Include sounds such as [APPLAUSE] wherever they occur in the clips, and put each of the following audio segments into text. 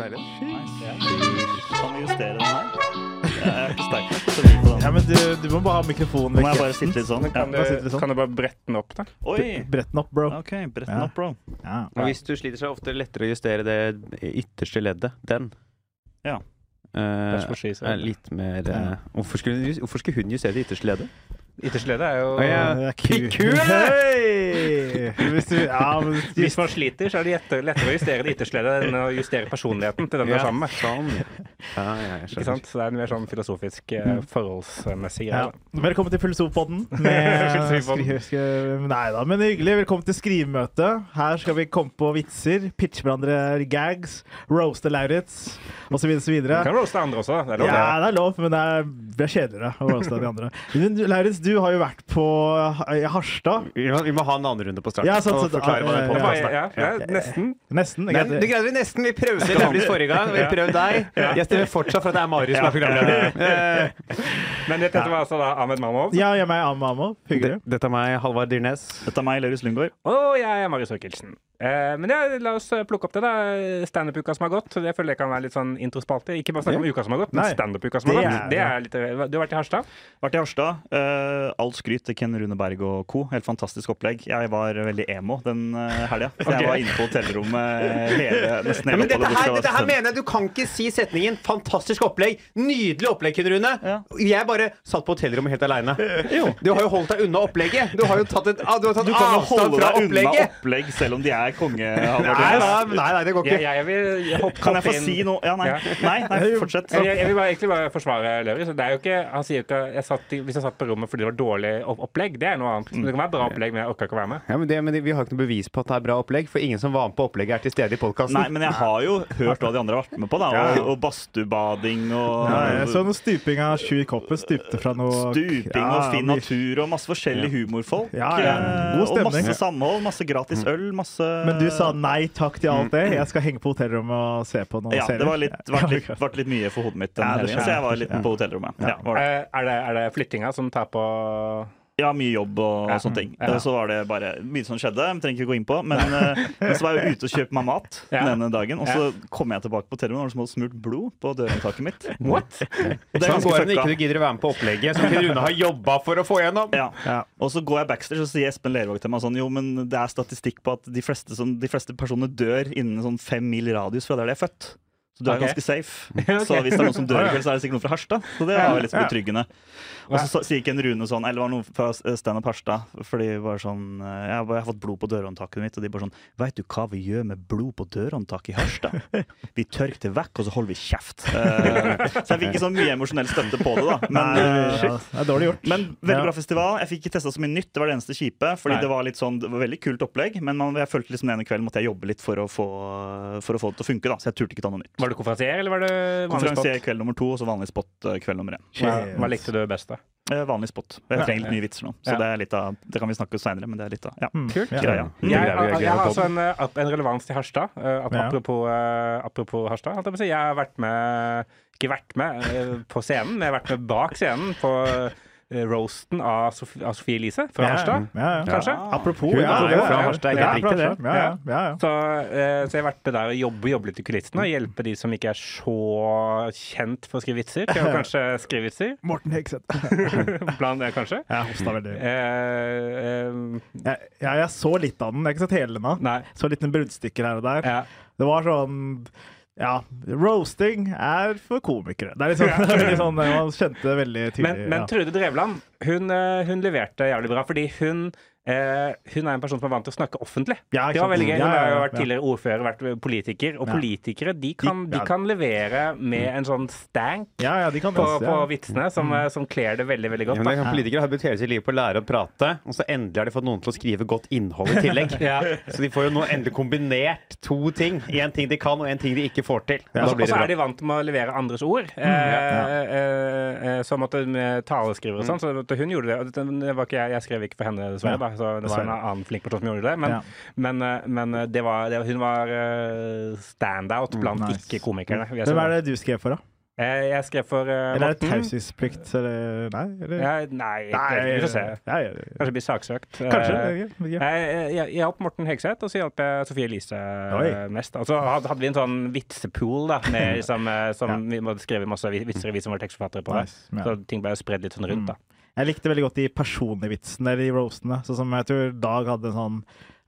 leilighet. Kan vi justere den her? [LAUGHS] Jeg er ikke sterk nok til å vri på den. Ja, men du, du må bare ha mikrofonen Må jeg bare sitte litt sånn? Kan, ja, du, sånn. kan du bare brette den opp, da? Oi! Brett den opp, bro. OK, brett Ja. opp, bro. Ja. Ja. Hvis du sliter, så er det ofte lettere å justere det ytterste leddet. Den. Ja. Eh, said. er litt mer uh, hvorfor, skulle, hvorfor skulle hun justere det ytterste leddet? Ytterste leddet er jo oh, ja. Hei! Hvis Ja, men Hvis man sliter, så er det lettere, å justere det ytterste leddet enn å justere personligheten til den du er sammen med. Sånn. Ja, ja, Ikke sant? Så det er en mer sånn filosofisk, forholdsmessig forholdsmessig ja. greie. Velkommen til Filosofpodden. [LAUGHS] Med Nei da, men hyggelig. Velkommen til skrivemøte. Her skal vi komme på vitser, pitche hverandre gags, roaste Lauritz osv. Du kan roaste andre også. Det er lov. Ja, det er lov, men det er kjedeligere å roaste de andre. Lauritz, du, Lauritz, du har jo vært på Harstad. Vi må, vi må ha en annen runde på starten. Ja, sånn, og forklare hva den Det podcasten var, er. ja, ja, nesten. Nesten. Nei, det greide vi nesten. Vi prøvde Lauritz forrige gang. Vi prøvde deg. Jeg stemmer fortsatt for at det er Marius som er programleder. Eh, [LAUGHS] Men dette var altså da Ahmed Mamov. Ja, jeg er meg, Ahmed Mamov. Hyggelig. Dette er meg, Halvard Dyrnes. Dette er meg, Lauritz Lundgaard. Og jeg er Marius Hørkelsen. Eh, men ja, la oss eh, plukke opp det, da. Standup-uka som har gått. Det føler jeg kan være litt sånn introspalte. Ikke bare snakke om uka som har gått, men standup-uka som har gått. Det er litt, eh, du har vært i Harstad? Vært i Harstad. Uh, all skryt til Ken Rune Berg og co. Helt fantastisk opplegg. Jeg var veldig emo den uh, helga. Okay. Jeg var inne på hotellrommet hele, nesten Ja, hele men dette her, dette her mener jeg Du kan ikke si setningen 'fantastisk opplegg'. Nydelig opplegg, Ken Rune. Ja. Jeg bare satt på hotellrommet helt aleine. Du har jo holdt deg unna opplegget. Du har jo tatt, et, ah, du har tatt Du kan jo avstand holde fra deg unna opplegget. opplegg selv om de er konge. Nei, nei, nei, nei, det går ikke. jeg vil hoppe Kan jeg få inn- si noe? Ja, nei. Nei, nei fortsett. Jeg, jeg vil bare, egentlig bare forsvare Løry. så Det er jo ikke, han sier jo ikke jeg satt, Hvis jeg satt på rommet fordi det var dårlig opplegg, det er noe annet. Det kan være bra opplegg, men jeg orker ikke å være med. Ja, men, det, men Vi har ikke noe bevis på at det er bra opplegg, for ingen som var med på opplegget, er til stede i podkasten. Nei, men jeg har jo hørt hva de andre har vært med på. da Og, og badstuebading og Ja, jeg så noe stuping av Sjur Koppen. Stupte fra noe Stuping Ja, og fin natur og masse forskjellige humorfolk. Ja, ja. God stemning. Og masse samhold, masse gratis øl, masse Men du sa nei takk til alt det. Jeg skal henge på hotellrommet og se på noen Ja, serier. det var litt, vært litt, vært litt mye for hodet mitt den Ja, helgen, så jeg var litt Ja. på hotellrommet. Ja, var det. Eh, Er det, er det flyttinga som tar på ja, mye jobb og Ja. sånne ting. Ja. Så var det bare mye som skjedde. vi trenger ikke gå inn på. Men, eh, men så var jeg ute og kjøpte meg mat Ja. den ene dagen, og så kom jeg tilbake på hotellrommet, og det å smurt blod på dørhåndtaket mitt. [LAUGHS] What? Og det er Sånn ganske går det når ikke du gidder å være med på opplegget som Ken Rune har jobba for å få gjennom. Ja. Ja. Og så går jeg backstage og sier Espen Lervåg til meg sånn Jo, men det er statistikk på at de fleste, sånn, de fleste personer dør innen sånn fem mil radius fra der de er født. Så du er okay. ganske safe. [LAUGHS] okay. Så hvis det er noen som dør i kveld, så er det sikkert noen fra Harstad. Så det var liksom betryggende. Og så sier sier Ken Rune sånn, eller det var noen fra Standup Harstad, fordi var sånn eh, jeg, har fått blod på dørhåndtaket mitt, og de bare sånn Veit du hva vi gjør med blod på dørhåndtaket i Harstad? [LAUGHS] Vi tørker det vekk, og så holder vi kjeft. Eh, så jeg fikk ikke så mye emosjonell støtte på det, da. Men, eh, ja, det er dårlig gjort. men veldig bra festival. Jeg fikk ikke testa så mye nytt. Det var det eneste kjipe. Fordi Nei. det var litt sånn, det var veldig kult opplegg, men man, jeg følte liksom den ene kvelden måtte jeg jobbe litt for å få, for å få det til å funke. da Så jeg turte ikke ta noe nytt. Var du konferansier, eller var det vanlig Konferansier spot? kveld nummer to, og så vanlig spot eh, kveld nummer én. Hva, hva likte du best, da? Eh, Vanlig spot. Jeg trenger litt nye vitser nå, så Ja. det er litt av Det kan vi snakke om seinere, men det er litt av ja. Mm. Kult. Greia. Gøy, jeg, jeg har altså en, eh, en relevans til Harstad. apropos, apropos Harstad. holdt Jeg, på å si. jeg har vært med Ikke vært med på scenen, men jeg har vært med bak scenen på roasten av, Sof av Sofie Elise fra Ja, Harstad. Ja, ja. Kanskje? Apropos. Hun ja, er jo fra. Harstad, Ja. Ja, ja, ja, ja. Så, eh, så jeg har vært der og jobbe, jobbe litt i kulissene og hjelpe de som ikke er så kjent for å skrive vitser, til å [LAUGHS] kanskje skrive vitser. Morten Hegseth. [LAUGHS] Blant det, kanskje. Jeg hosta veldig. Eh, eh, Jeg, ja, jeg så litt av den. Jeg har ikke sett hele den ennå. Så litt noen bruddstykker her og der. Ja. Det var sånn Ja, roasting er for komikere. Det er litt sånn, [LAUGHS] veldig sånn Man kjente veldig tydelig. Men, men. Trude Drevland, hun, eh, hun leverte jævlig bra, fordi hun Eh, hun er en person som er vant til å snakke offentlig. Ja, det var veldig gøy. Ja, Hun har jo vært tidligere ordfører, vært politiker. Og Ja. politikere de kan, De- de kan levere med en sånn stank Ja, ja, kan på, på vitsene som, eh, som kler det veldig, veldig Ja, godt. men Da. Politikere har brukt hele sitt liv på å lære å prate, og så endelig har de fått noen til å skrive godt innhold i tillegg. [LAUGHS] Ja. Så de får jo nå endelig kombinert to ting. Én ting de kan, og én ting de ikke får til. Og så- og så er de vant med å levere andres ord. Mm, ja. uh, eh, som at med taleskriver og sånn. Så hun gjorde det. Og det det var ikke jeg, jeg skrev ikke for henne, dessverre. Ja, så det var en annen flink person som gjorde det. Men, Ja. men, eh, men eh, det var, det, hun var eh, standout blant Mm, nice. ikke-komikerne. Hvem er det du skrev for, da? Jeg skrev for Morten Eller er det taushetsplikt? Nei? Eller? Ja, nei, vi får se. Ja, ja, ja. Kanskje blir saksøkt. Kanskje. ja, jeg. Jeg, jeg, hjalp Morten Hegseth, og så hjalp jeg Sofie Elise Oi. mest. Og så had- hadde vi en sånn vitsepool da, med, [LAUGHS] som, eh, som vi måtte skrive masse vitser i, vi som var tekstforfattere på. Nice, ja. Så ting ble spredd litt sånn rundt, da. Jeg likte veldig godt de personlige vitsene eller de roastene. Sånn som jeg tror Dag hadde en sånn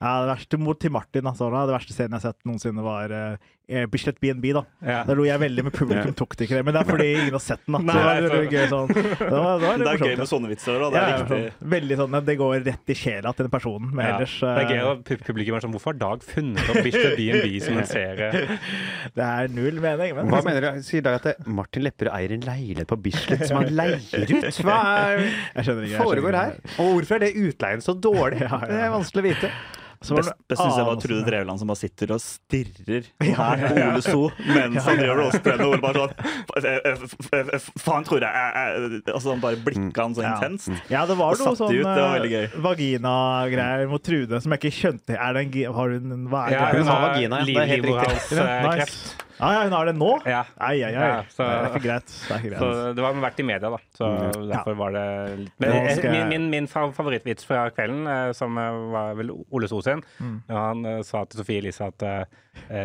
ja, Det verste mot til Martin, altså, det verste scenen jeg har sett noensinne, var uh, Bislett BNB. da. Ja. Da lo jeg veldig, med publikum tok det ikke det. Men det er fordi [LAUGHS] ingen har sett den. da. Nei, det var gøy sånn. Det, var, det, var [LAUGHS] Det er gøy med sånne vitser. Da. det er ja, viktig. sånn. Veldig sånn, Det går rett i sjela til den personen. Men Ja. ellers Det er gøy eh, at publikum er sånn Hvorfor har Dag funnet opp Bislett B&B som en serie? [LAUGHS] Det er null mening. Men Hva mener du? Sier Dag at Martin Lepperød eier en leilighet på Bislett som han leier ut? Hva er, jeg skjønner ikke. jeg foregår her? Og hvorfor er det utleien så dårlig? Ja, ja, Det er vanskelig å vite. Så var Best, det best synes jeg var Trude. Drevland som bare sitter og stirrer [LAUGHS] her på Ole So mens han driver og henne. og Ole bare sånn "Eh, eh, f- f- f- Faen, Trude. jeg eh," Altså, han bare blikka han så intenst. Ja, det var noe sånn det eh, vagina-greier mot Trude som jeg ikke skjønte. Er det en, har hun en hva er Ja, hun har vagina. Det er helt riktig. Livmorhalskreft. [LAUGHS] nice. Ja, ja, hun har det nå? Ja. Ai, ai, ai. Ja, så- det er ikke greit. Det er ikke Så greit. det var vært i media, da. Så derfor var det litt Men eh, skal min, min, min favorittvits fra kvelden, eh, som eh, var vel Ole So sin, Mm. han sa til Sofie Elise at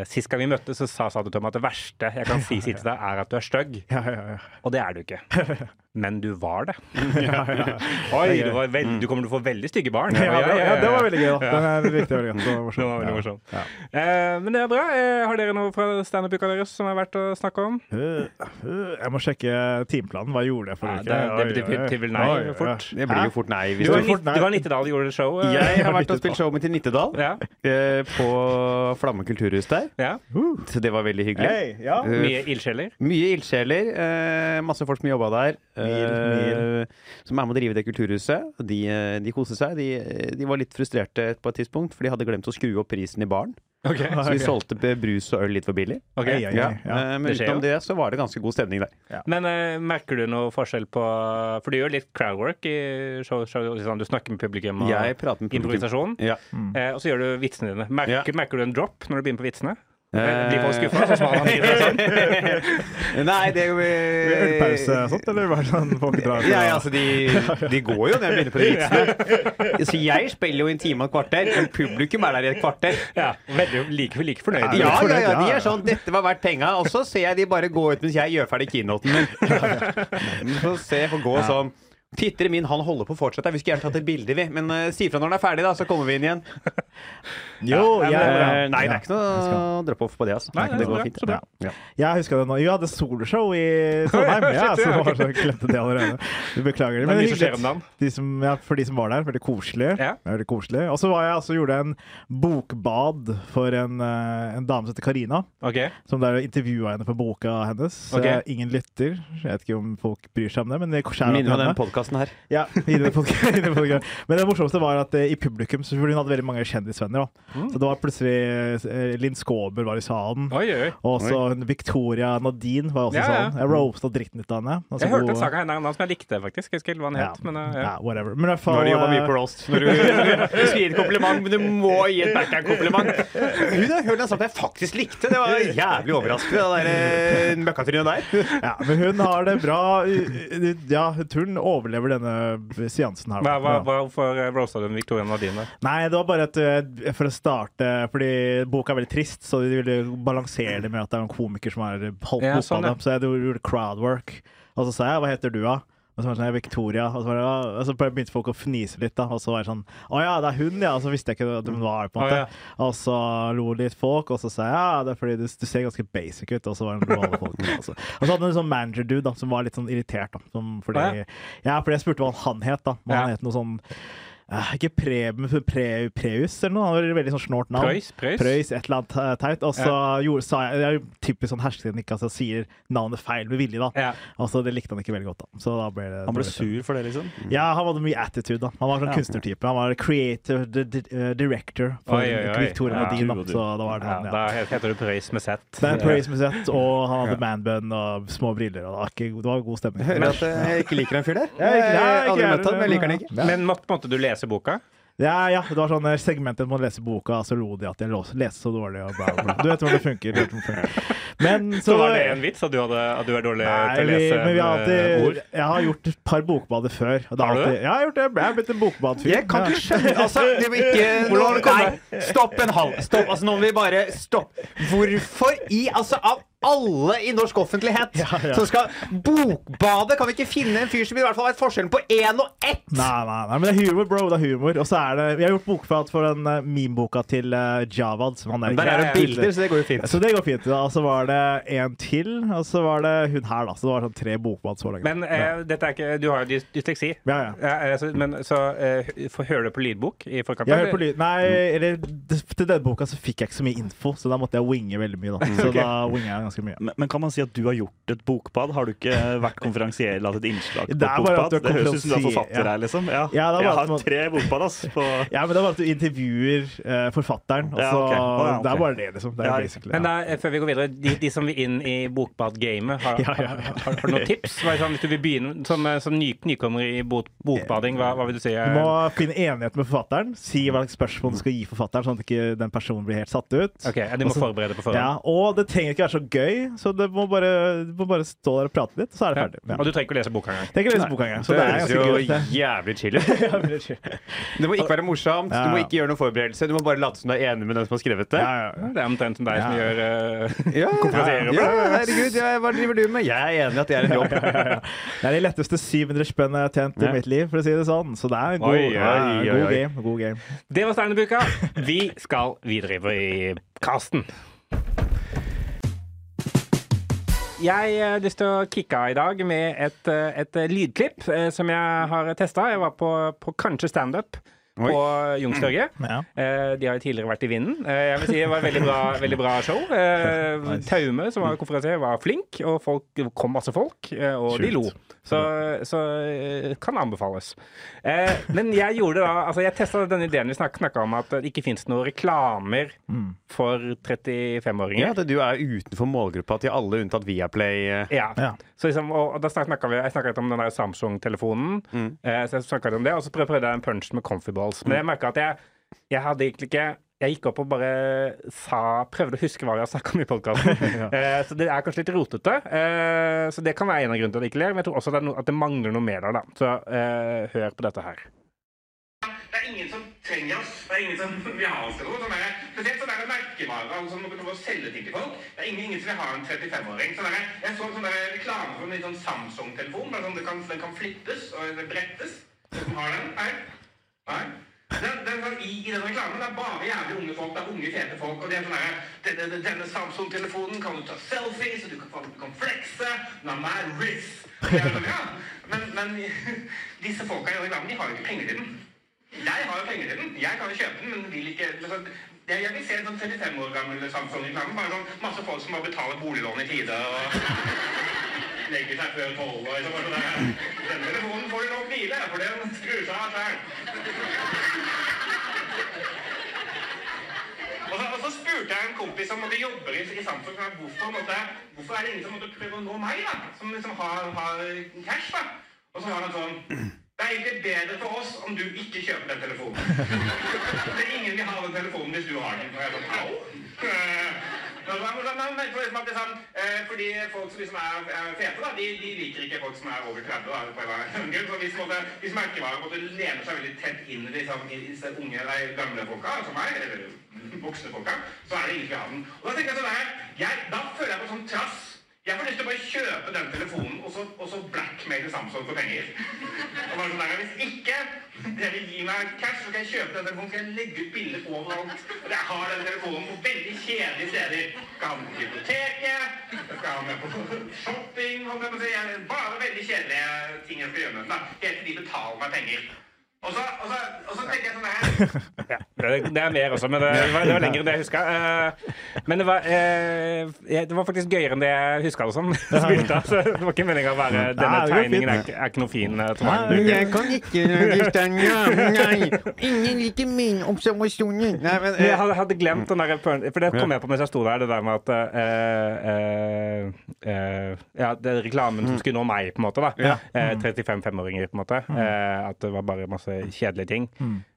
sist gang vi møttes, så sa, sa du til meg at det verste jeg kan si, si til deg, er at du er stygg. Ja, ja, ja. Og det er du ikke. [LAUGHS] Men du var det. [LAUGHS] ja, ja. [LAUGHS] Oi, du, var veld, du kommer til å få veldig stygge barn. Ja, det, ja, det var veldig gøy. da. Ja. Den er riktig veldig gøy. Det var Det var veldig morsomt. morsomt. Ja. Eh, men det er bra. Eh, har dere noe fra standup-uka deres som er verdt å snakke om? Jeg må sjekke timeplanen. Hva gjorde jeg Ja, forrige det, det betyr vel nei fort. Det blir jo fort nei. Du var, du... Fort nei. du var Nittedal og gjorde show. Jeg har vært og spilt showet mitt i Nittedal, Ja. eh, på Flamme kulturhus der. ja. Så det var veldig hyggelig. Mye ildsjeler. Mye ildsjeler. Eh, masse folk som jobba der. Mil, Eh, som er med å drive det kulturhuset. De, eh, de koste seg. De, de var litt frustrerte på et tidspunkt, for de hadde glemt å skru opp prisen i baren. Så de solgte brus og øl litt for billig. Okay. Ja, Ja. ja. Eh, men Det utenom det så var det ganske god stemning der. Men uh, merker du noe forskjell på For du gjør litt crowdwork i show. show liksom, du snakker med publikum og improvisasjon. Ja. Uh, og så gjør du vitsene dine. Merker, Ja. merker du en drop når du begynner på vitsene? Eh, Blir folk skuffa? så svarer han sier, sånn? [LAUGHS] Nei, det Ølpause og sånt, eller bare sånn folk drar Ja, ja, altså, de, de går jo når jeg begynner på de vitsene. Så jeg spiller jo en time og et kvarter, men publikum er der i et kvarter. Ja, veldig like, like fornøyd. Ja, Ja, ja, de er sånn 'Dette var verdt penga', og så ser jeg de bare gå ut mens jeg gjør ferdig keynoten min. [LAUGHS] Så ser jeg folk gå sånn. Titter min, han holder på å fortsette. Vi skulle gjerne tatt et bilde, vi. Men uh, si fra når den er ferdig, da, så kommer vi inn igjen. [LAUGHS] Jo, Ja, jeg, men bra. Eh, nei, det er ikke noe drop-off på det. Altså. Nei, det det går fint. bra. Ja. jeg huska det nå. Vi hadde soloshow i Trondheim. [LAUGHS] Ja, så var så glemte det allerede. Vi beklager det. Det er Men mye. De som, ja, for de som var der. Veldig koselig. Ja. Veldig koselig. Og så var jeg også gjorde jeg en bokbad for en, eh, en dame som heter Karina. Ok. Som der intervjua henne for boka hennes. Ok. Eh, Ingen lytter. Jeg vet ikke om folk bryr seg om det, men det er henne. Podkasten her. Ja, [LAUGHS] i denne podcasten. Men det morsomste var at eh, i publikum så Hun hadde veldig mange kjendisvenner. Mm. Så det var plutselig eh, Linn Skåber var i salen. Oi, oi. Og så Victoria Nadine var også i Ja, ja. salen. Jeg roasta dritten ut av henne. Altså, Jeg hørte en sak av henne som jeg likte, faktisk. Jeg husker ikke hva han ja, het. Men, eh, ja, ja. whatever. Men i hvert fall Når du jobber mye på roast. Når du, [LAUGHS] du skal gi et kompliment, men du må gi et backhand-kompliment. Hun har hørt en sak jeg faktisk likte. Det var jævlig overraskende, det der møkkatrynet der. ja, Men hun har det bra. Ja, turen hun overlever denne seansen her. Hva, hva, hva, hvorfor roasta du Victoria Nadine? Nei, det var bare at eh, for å starte Fordi boka er veldig trist, så de ville balansere det med at det er en komiker som har holdt Ja, ja, opp av dem. Så jeg gjorde crowdwork. Og så sa jeg 'hva heter du', da? Og så var det sånn, Victoria. Og så, var det, og så begynte folk å fnise litt, da. Og så var det sånn 'Å ja, det er hun, ja.' Og så visste jeg ikke hvem hun var, på en måte. Oh, ja. Og så lo litt folk, og så sa jeg 'ja, det er fordi du, du ser ganske basic ut'. Og så var det noen folk. Og så, og så hadde du en sånn manager-dude som var litt sånn irritert, da. Som, fordi, oh, ja. fordi jeg spurte hva han het, da. Og han het noe sånn ikke pre, men pre, Preus eller noe. Han var veldig sånn snålt navn. Preus, Preus. Preus, et eller annet eh, teit. Og så ja. sa jeg Det jo typisk sånn hersketeknikk altså jeg sier navnet feil med vilje, da. Ja. Og så Det likte han ikke veldig godt, da. Så da ble det Han ble dårlig. sur for det, liksom. Ja, han hadde mye attitude, da. Han var sånn Ja. kunstnertype. Han var creator, di di eh, director for Oi, oi, oi. Victoria Ja. Nadine, da. Så da var det Ja, han, ja. da heter du Preus med Z. Det er Preus med Musette, [LAUGHS] og han hadde manbun og små briller. Og det, var ikke, det var god stemning. Hører at eh, jeg ikke liker en fyr der. Jeg, jeg, Jeg har aldri møtt ham, men jeg liker han ikke. Men måtte du lese boka? Ja, ja, det var sånn segmentet segmentet må lese boka, så lo de at jeg leste så dårlig og bla, bla, bla. Du vet hvordan det funker. Du vet hvordan det funker. Men [LAUGHS] så, Så var det en vits at du, hadde, at du er dårlig Nei, til å lese men vi har eh, alltid ord? Jeg har gjort et par bokbader før. Og det Har du alltid? Ja, jeg har gjort det. Jeg er blitt en bokbadfyr. Jeg kan ikke skjønne Altså, det må ikke [LAUGHS] Hvordan har det kommet? Nei, stopp en halv. Stopp. Altså, nå må vi bare stoppe. Hvorfor i Altså, av alle i norsk offentlighet Ja, ja. som skal bokbade, kan vi ikke finne en fyr som i hvert fall vet forskjellen på én og ett? Nei, nei, nei, men det er humor, bro. Det er humor. Og så er det Vi har gjort bokprat for den uh, meme-boka til uh, Javad. Som han der, Der er det bilder, så det går jo fint. Så det går fint. da. Og så var det en til, og så var det hun her, da. Så det var sånn tre bokbad så lenge. Men eh, dette er ikke Du har jo dys dysleksi. Ja, ja. Ja, eh, så, men så uh, for, Hører du på lydbok i forkant? Jeg hører på lyd Nei, eller til denne boka så fikk jeg ikke så mye info, så da måtte jeg winge veldig mye. da Så okay. da winger jeg ganske mye. Men, men kan man si at du har gjort et bokbad? Har du ikke vært konferansier eller hatt et innslag på Det et er bare at bokbad? du Det høres ut som du er forfatter ja. her, liksom. Ja. Ja, det er bare jeg har man- tre bokbad, ass. På [LAUGHS] Ja, men det er bare at du intervjuer uh, forfatteren. Og Ja, så, ok. Å, ja, okay. Det er bare det, liksom. Det er Ja, basically, Men da, eh, før vi går videre, de, de som vil inn i bokbadgamet, har, [LAUGHS] Ja, ja, har, ja. har, du noen tips? Hva sånn, hvis du vil begynne som, eh, som ny, nykommer i bok, bokbading, hva, hva vil du si? Du må finne enighet med forfatteren. Si hva slags spørsmål du skal gi forfatteren, sånn at ikke den personen blir helt satt ut. Ok, de må Også, forberede på forhånd. Ja, og det trenger ikke være så gøy, så du må bare, du må bare stå der og prate litt, så er det ferdig. Ja. Og du trenger ikke å lese boka engang. Trenger ikke lese boka engang. Så det er høres jo gøy. jævlig chill ut. [LAUGHS] Det- [LAUGHS] Det må ikke være morsomt, du må ikke gjøre noen forberedelse. Du må bare late som du er enig med den som har skrevet det. Ja, ja, ja. Det er omtrent som deg som Ja. gjør eh, Ja, [LAUGHS] ja, herregud, ja, hva driver du med? Jeg er enig i at det er en jobb. Det er de letteste 700 spenn jeg har tjent i mitt liv, for å si det sånn. Så det er en god, Oi, oi, oi, god game. God game. Det var Steinerbuka. Vi skal videre i casten. Jeg eh, har lyst til å kicke av i dag med et, eh, et lydklipp eh, som jeg har testa. Jeg var på, på kanskje standup på Youngstorget. Ja. Eh, de har jo tidligere vært i vinden. Eh, jeg vil si Det var et veldig bra, [LAUGHS] veldig bra show. Eh, Nice. Taume, som var konferansier, var flink, og folk, det kom masse folk, eh, og de lo. Så, så kan anbefales. Eh, men jeg gjorde da Altså, jeg testa denne ideen vi snakka om, at det ikke fins noen reklamer Mm. for 35-åringer. at du er utenfor målgruppa til alle unntatt Viaplay. eh. Ja. Ja. Så liksom, og, og da snakket vi, Jeg snakket om den der Samsung-telefonen. Mm. Eh, så jeg snakket om det, Og så prøvde jeg en punch med Comfy Balls. Men jeg merka at jeg, jeg hadde egentlig ikke jeg gikk opp og bare sa, prøvde å huske hva vi har snakka om i podkasten. [LAUGHS] eh, så det er kanskje litt rotete. Eh, så det kan være en av grunnene til at jeg ikke ler. Men jeg tror også det er no, at det mangler noe mer der. da. Så eh, hør på dette her. Det er ingen som trenger oss. Det er ingen som vil ha oss til noe. Sånn er, spesielt sånn er det merkevarer. Altså, som prøver å selge ting til folk. Det er ingen, ingen som vil ha en 35-åring. Sånn jeg så en sånn reklame for en sånn Samsung-telefon. Sånn, den, den kan flippes og brettes. Hvem har den? Nei? Nei? Den, den, den, i, I den reklamen det er bare jævlig unge folk. Det er unge, fete folk. Og det er sånn der, denne, denne, Samsung-telefonen kan du ta selfies, og du kan, du kan flexe. Den. Er sånn, ja. Men, men [LAUGHS] disse folka i reklamen, de har jo ikke penger til den. Jeg har jo penger til den. Jeg kan jo kjøpe den, men vil ikke liksom, jeg, jeg vil se en sånn 35 år gammel Samsung-reklame. Bare sånn masse folk som må betale boliglån i tide og [LAUGHS] legger seg før tolv. og liksom bare sånn der, Den telefonen får du nok hvile, for den skrur seg av sjøl. Og og så spurte jeg en kompis som måtte jobber i, i Samsung hvorfor, måtte, hvorfor er det ingen som måtte prøve å nå meg, da? Som liksom har, har cash, da. Og så var han sånn Det er egentlig bedre for oss om du ikke kjøper den telefonen. [LAUGHS] Det er ingen vil ha den telefonen hvis du har den. Og jeg sånn, au. For liksom fordi folk som liksom er, fete, da, de, de liker ikke folk som er over 30. Da, [LAUGHS] på en grunn. Så hvis, måtte, hvis merkevarer måtte lene seg veldig tett inn liksom, i disse unge, eller gamle folka, som meg, eller voksne folka, så er det ingen som vil ha den. Og da tenker jeg sånn her, jeg, da føler jeg på sånn trass. Jeg får lyst til å bare kjøpe den telefonen og så, og så blackmaile Samsung for penger. Og bare sånn Hvis ikke dere gir meg cash, så skal jeg kjøpe den telefonen. Så skal jeg legge ut bilder overalt. Og jeg har den telefonen på veldig kjedelige steder. Skal ha den på biblioteket, skal ha den på shopping holdt jeg på å si. Bare veldig kjedelige ting jeg skal gjøre med den. da. Helt til de betaler meg penger. Og så, og, så, og så tenker jeg sånn her [LAUGHS] ja, det, det er mer også, men det, var, det var lenger enn det jeg huska. men det var, eh, det var faktisk gøyere enn det jeg huska det som. Spilte, så det var ikke meninga å være Denne tegningen er, er ikke noe fin. eh, Nei, Jeg kan ikke Nei. Ingen liker min observasjoner. Nei, men Men jeg eh, hadde, hadde glemt den der For det kom jeg på mens jeg sto der, det der med at uh, uh, uh, Ja, det er reklamen som skulle nå meg, på en måte. da Ja. eh, 35-5-åringer, på en måte. Eh, at det var bare masse kjedelige ting.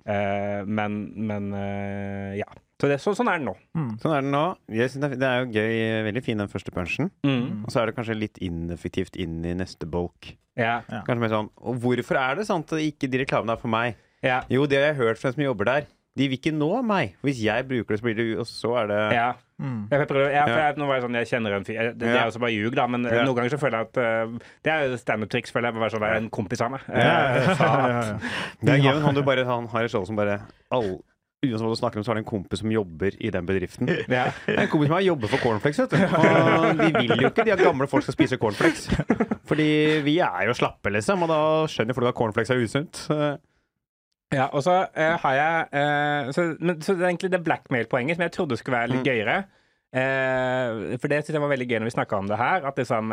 Eh, men men eh, ja. Så det, så, sånn er det nå. Sånn er det nå. Jeg synes det er- det er jo gøy. Veldig fin den første punchen. Mm. Og så er det kanskje litt ineffektivt inn i neste bolk. Ja. Kanskje mer sånn Og hvorfor er det sant at ikke de reklamene er for meg? Ja. Jo, det har jeg hørt fra en som jobber der. De vil ikke nå meg. Hvis jeg bruker det, så blir det Og så er det ja. Mm. Jeg, prøver, jeg, for jeg, nå var jeg sånn, jeg kjenner en fyr Det, det er Ja. jo så bare ljug, da, men eh, Ja. noen ganger så føler jeg at uh, Det er standup-triks, føler jeg. Bare sånn, det er en kompis av meg. Ja, ja, Eh, ja, ja. [LAUGHS] Det er gøy, men han, du bare, han har et show som bare all, Uansett hva du snakker om, så har det en kompis som jobber i den bedriften. Ja. en kompis som har jobber for Cornflakes, vet du. [LAUGHS] Og de vil jo ikke de at gamle folk skal spise cornflakes. [LAUGHS] Fordi vi er jo slappe, liksom, og da skjønner folk at cornflakes er usunt. Ja, og så uh, har jeg uh, så, men, så det er egentlig det blackmail-poenget som jeg trodde skulle være litt Mm. gøyere. Uh, for det synes jeg var veldig gøy når vi snakka om det her. At, liksom,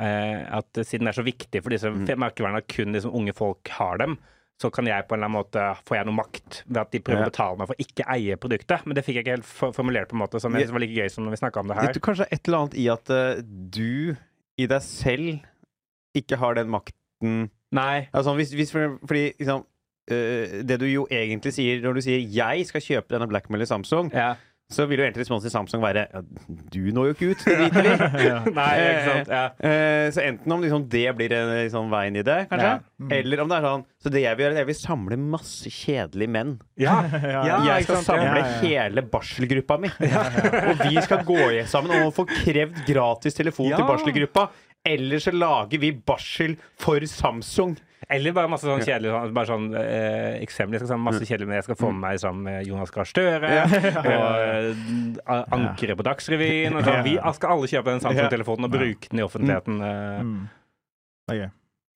at siden det er så viktig for disse Mm. merkevernene at kun liksom, unge folk har dem, så kan jeg på en eller annen måte får jeg noe makt ved at de prøver Ja. å betale meg for ikke eie produktet. Men det fikk jeg ikke helt formulert på en måte som jeg synes var like gøy som når vi snakka om det her. Vet du kanskje et eller annet i at du i deg selv ikke har den makten Nei. Altså, hvis, hvis for, fordi liksom, Det du jo egentlig sier når du sier 'jeg skal kjøpe denne Blackmail i Samsung', Ja. så vil jo egentlig responsen til Samsung være ja, 'du når jo ikke ut', det driter vi [LAUGHS] i. Nei, ikke sant. Eh, så enten om liksom, det blir en liksom, veien i det, kanskje, Ja. Mm. eller om det er sånn Så det jeg vil gjøre, er jeg vil samle masse kjedelige menn. Ja. Ja, Ja, jeg skal samle ja, ja. hele barselgruppa mi. Og vi skal gå sammen og få krevd gratis telefon Ja. til barselgruppa. Eller så lager vi barsel for Samsung. Eller bare masse sånn kjedelig sånn, bare sånn eh, eksempel. Jeg skal sånn masse kjedelig, men jeg skal få med meg sammen med Jonas Gahr Støre og ankeret ankere på Dagsrevyen. Og sånn. Vi skal alle kjøpe den Samsung-telefonen og bruke den i offentligheten. eh. Mm. Gøy.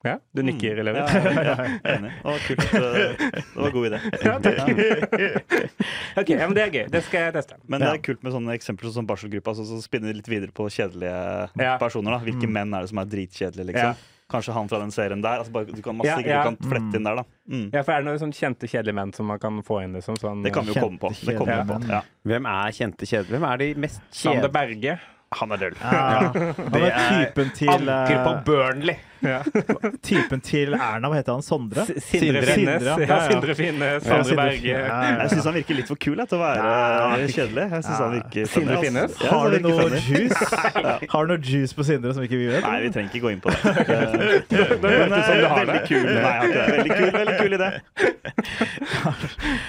Ja, du nikker, Levi. Ja, ja, enig. Det var kult. Det var en god idé. [LAUGHS] Ja, OK, ja, men det er gøy. Det skal jeg teste. Men det er kult med sånne eksempler som barselgruppa, så, så spinner litt videre på kjedelige Ja. personer. da Hvilke Mm. menn er det som er dritkjedelige, liksom? Ja. Kanskje han fra den serien der. Altså bare, du kan masse Ja, ja. du kan flette inn der, da. Mm. Ja, for er det noen sånn kjente, kjedelige menn som man kan få inn? Liksom, sånn, Det kan vi jo komme på. Det kommer ja. På. Ja. Hvem er kjente kjedelige? Hvem er de mest Sander kjedelige? Berge. Han er døll. Ja. Han er typen til Anker på eh, Burnley. Ja. [LAUGHS] Typen til Erna, hva heter han? Sondre? S- Sindre Sindre. Finnes. Sindre, ja. Sindre Finnes. Sindre- Berge. Jeg syns han virker litt for kul til å være Ja. kjedelig. Jeg synes han virker Sindre Finnes? Ja, Har du noe juice? [LAUGHS] Har du noe juice på Sindre som ikke vi vet? Nei, vi trenger ikke gå inn på det. Eh, [LAUGHS] Men det du har veldig kul. Nei. Veldig kul, veldig kul idé.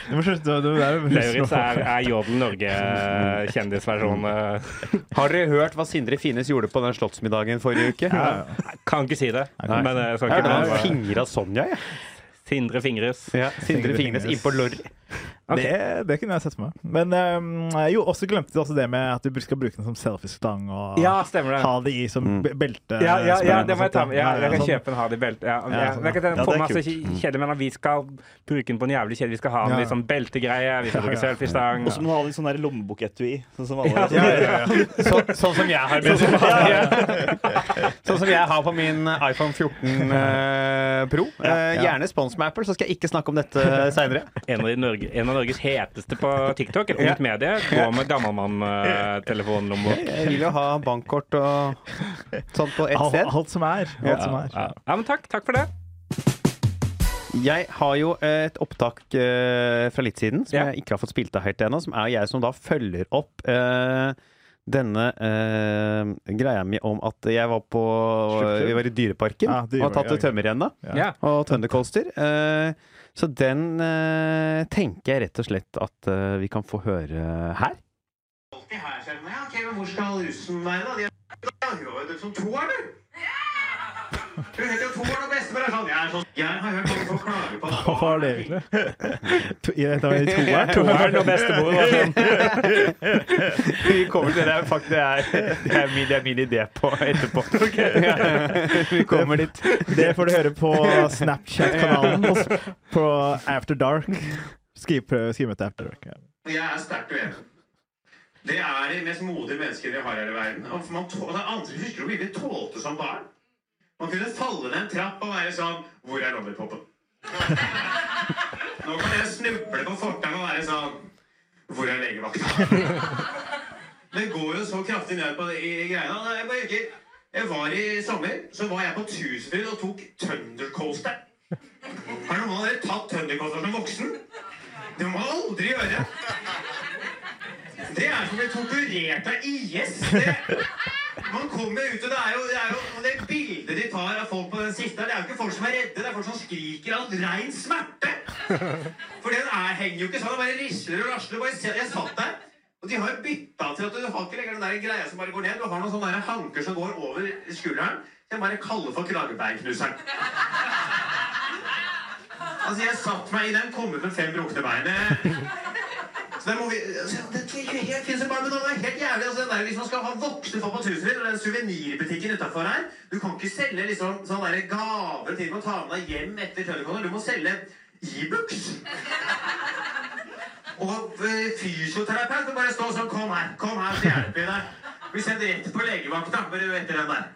Du må slutte å- det er Lauritz er, er Jodel Norge-kjendisversjon. eh. Har dere hørt hva Sindre Finnes gjorde på den slottsmiddagen forrige uke? Ja, Kan ikke si det. Nei. Men jeg skal ikke han prøve. fingra Sonja, jeg. Sindre Fingres. Ja, Sindre Sindre Fingres innpå Lorry. Ok. Det, det kunne jeg sett for meg. Men um, jo, også glemte du også det med at du skal bruke den som selfiestang og Ja, stemmer det. ha det i som Mm. belte. Ja, ja, ja, det må jeg ta med. Ja, jeg kan sånn. kjøpe en ha det i belte. Ja, Ja, ja, sånn, jeg jeg ja. få Ja, det er masse kult. kjedelig, men vi skal bruke den på en jævlig kjedelig. Vi skal ha den Ja. i sånn beltegreie, vi skal bruke Ja, ja. selfiestang. Og så må du ha litt sånn der lommeboketui. Sånn som alle Ja, Ja, ja, ja. [LAUGHS] Så, sånn som jeg har min. [LAUGHS] Sånn som jeg har på min iPhone 14 uh, Pro. Uh, gjerne spons med Apple, så skal jeg ikke snakke om dette seinere. [LAUGHS] En av, de Norge, en av Norges heteste på TikTok, et ungt medie, gå med gammelmann-telefonlommebok. Jeg vil jo ha bankkort og sånt på ett sted. alt som er. Alt som er. Ja. ja, men takk. Takk for det. Jeg har jo et opptak eh, fra litt siden som Ja. jeg ikke har fått spilt av helt ennå, som er jeg som da følger opp eh, denne eh, greia mi om at jeg var på? Vi var i Dyreparken Ja, og har tatt ja, ok. tømmerrenna Ja. Ja. og Thundercoaster. Eh, så den eh, tenker jeg rett og slett at eh, vi kan få høre her. alltid her, skjønner Ja, Ok, men hvor skal russen være, da? De er jo det som er du. Du heter jo Toren, og bestemor er sånn. Jeg, er sånn. jeg har hørt folk klage på Hva var det egentlig? [LAUGHS] Det var [LAUGHS] toeren? Toeren og bestemor var sånn. Vi kommer til det. Faktisk, det, er, det, er min, det er min idé på etterpå. [LAUGHS] vi kommer dit. Det får du høre på Snapchat-kanalen på- på After Dark. Skriv, skriv etter After Dark. Jeg er sterkt uenig. Det er de mest modige menneskene vi har her i verden. Og man tål, det er andre husker du hvor vi tålte som barn? Man kunne falle ned en trapp og være sånn Hvor er lollipopen? Nå kan jeg snuble på fortauet og være sånn Hvor er legevakta? Det går jo så kraftig ned på det i greiene. og Jeg bare husker, jeg var i sommer, så var jeg på Tusenfryd og tok Thundercoaster. Har noen av dere tatt Thundercoaster som voksen? Det må man aldri gjøre. Det er som å bli torturert av IS. Det, man kommer ut, og det er jo det, er jo, og det bildet de tar av folk på den siste, det er jo ikke folk som er redde, det er folk som skriker av rein smerte. For den er, henger jo ikke sånn, det bare risler og rasler. Jeg satt der, og de har jo bytta til at du har ikke lenger den der greia som bare går ned. Du har noen sånne hanker som går over skulderen. som Jeg bare kaller for kragebeinknuseren. Altså, jeg satt meg i den, kom ut med fem brukne bein. Det- må vi, altså, det, det, det finnes men det er helt jævlig. Altså, den der, hvis man skal ha voksne folk på tusen litt, og den suvenirbutikken utenfor her, du kan ikke selge liksom, sånne der gaver til å ta med deg hjem etter Tønnekollen. Du må selge e-books. Og eh, fysioterapeut må bare stå sånn, kom her, kom her, så hjelper vi deg. Vi sender rett på legevakta, bare etter den der.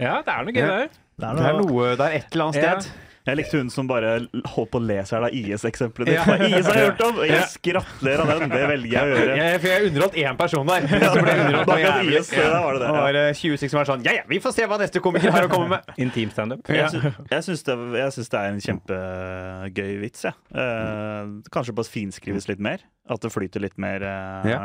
Ja, det er noe gøy der. Det Det er noe Det er et eller annet Ja. Jeg likte hun som bare holdt på å le seg av IS-eksempelet ditt. Ja. IS har jeg hørt om! Jeg skrattler av den. Det velger jeg å gjøre. Jeg, for jeg underholdt én person der. Så ble jeg underholdt jævlig. IS, der var det det, Det ja. var 26 som var sånn Ja, ja, vi får se hva neste komiker har å komme med. [LAUGHS] Intim standup. Ja. Jeg, sy syns det, det er en kjempegøy vits, jeg. Eh, kanskje bare finskrives litt mer. At det flyter litt mer. eh, Ja.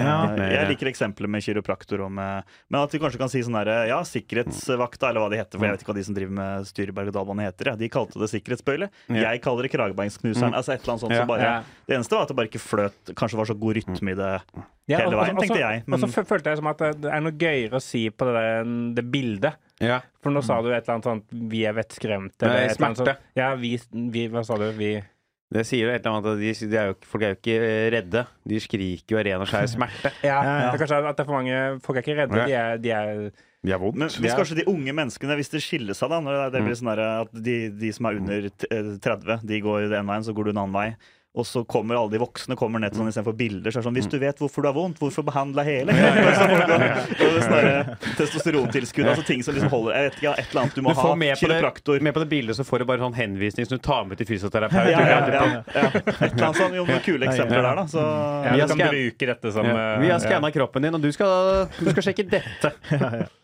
Eh, mer, jeg liker eksempler med kiropraktor og med Men at vi kanskje kan si sånn herre Ja, sikkerhetsvakta, eller hva de heter. For jeg vet ikke hva de som driver med styr i berg-og-dal-bane heter. Ja. De kalte det sikkerhetsbøyle. Ja. Jeg kaller det kragebeinsknuseren. Altså et eller annet sånt Ja. som bare Ja. Det eneste var at det bare ikke fløt. Kanskje var så god rytme i det. Ja, hele veien, tenkte jeg, men- Og så følte jeg som at det er noe gøyere å si på det, det bildet. Ja. For nå sa du et eller annet sånt 'vi er vettskremte'. eller Nei, et eller annet smerte. sånt. Ja, vi, vi Hva sa du? Vi Det sier jo et eller annet at de, de er jo, Folk er jo ikke eh, redde. De skriker jo av ren og skjær smerte. [LAUGHS] Ja, Ja, ja. Det er kanskje at det er for mange Folk er ikke redde. Ja. De er, de er De vondt. Men hvis kanskje de unge menneskene, hvis det skiller seg, da når det, det blir sånn at de, de som er under eh, 30, de går den veien, så går du en annen vei. Og så kommer alle de voksne kommer ned sånn istedenfor bilder. Så er det sånn, Hvis du vet hvorfor du har vondt, hvorfor behandle hele folk [LAUGHS] sånn der Testosterontilskudd, altså ting som liksom holder Jeg vet ikke, et eller annet du må Du får ha. med på, Kiropraktor. det, med på det bildet, så får du bare sånn henvisning som du tar med til fysioterapeut. Ja, ja, ja, ja. Et eller annet sånn, jo, noen kule eksempler der, da. Så, ja, Vi Du kan bruke dette som Ja. eh, Vi har skanna kroppen din, og du skal, du skal sjekke dette. [LAUGHS]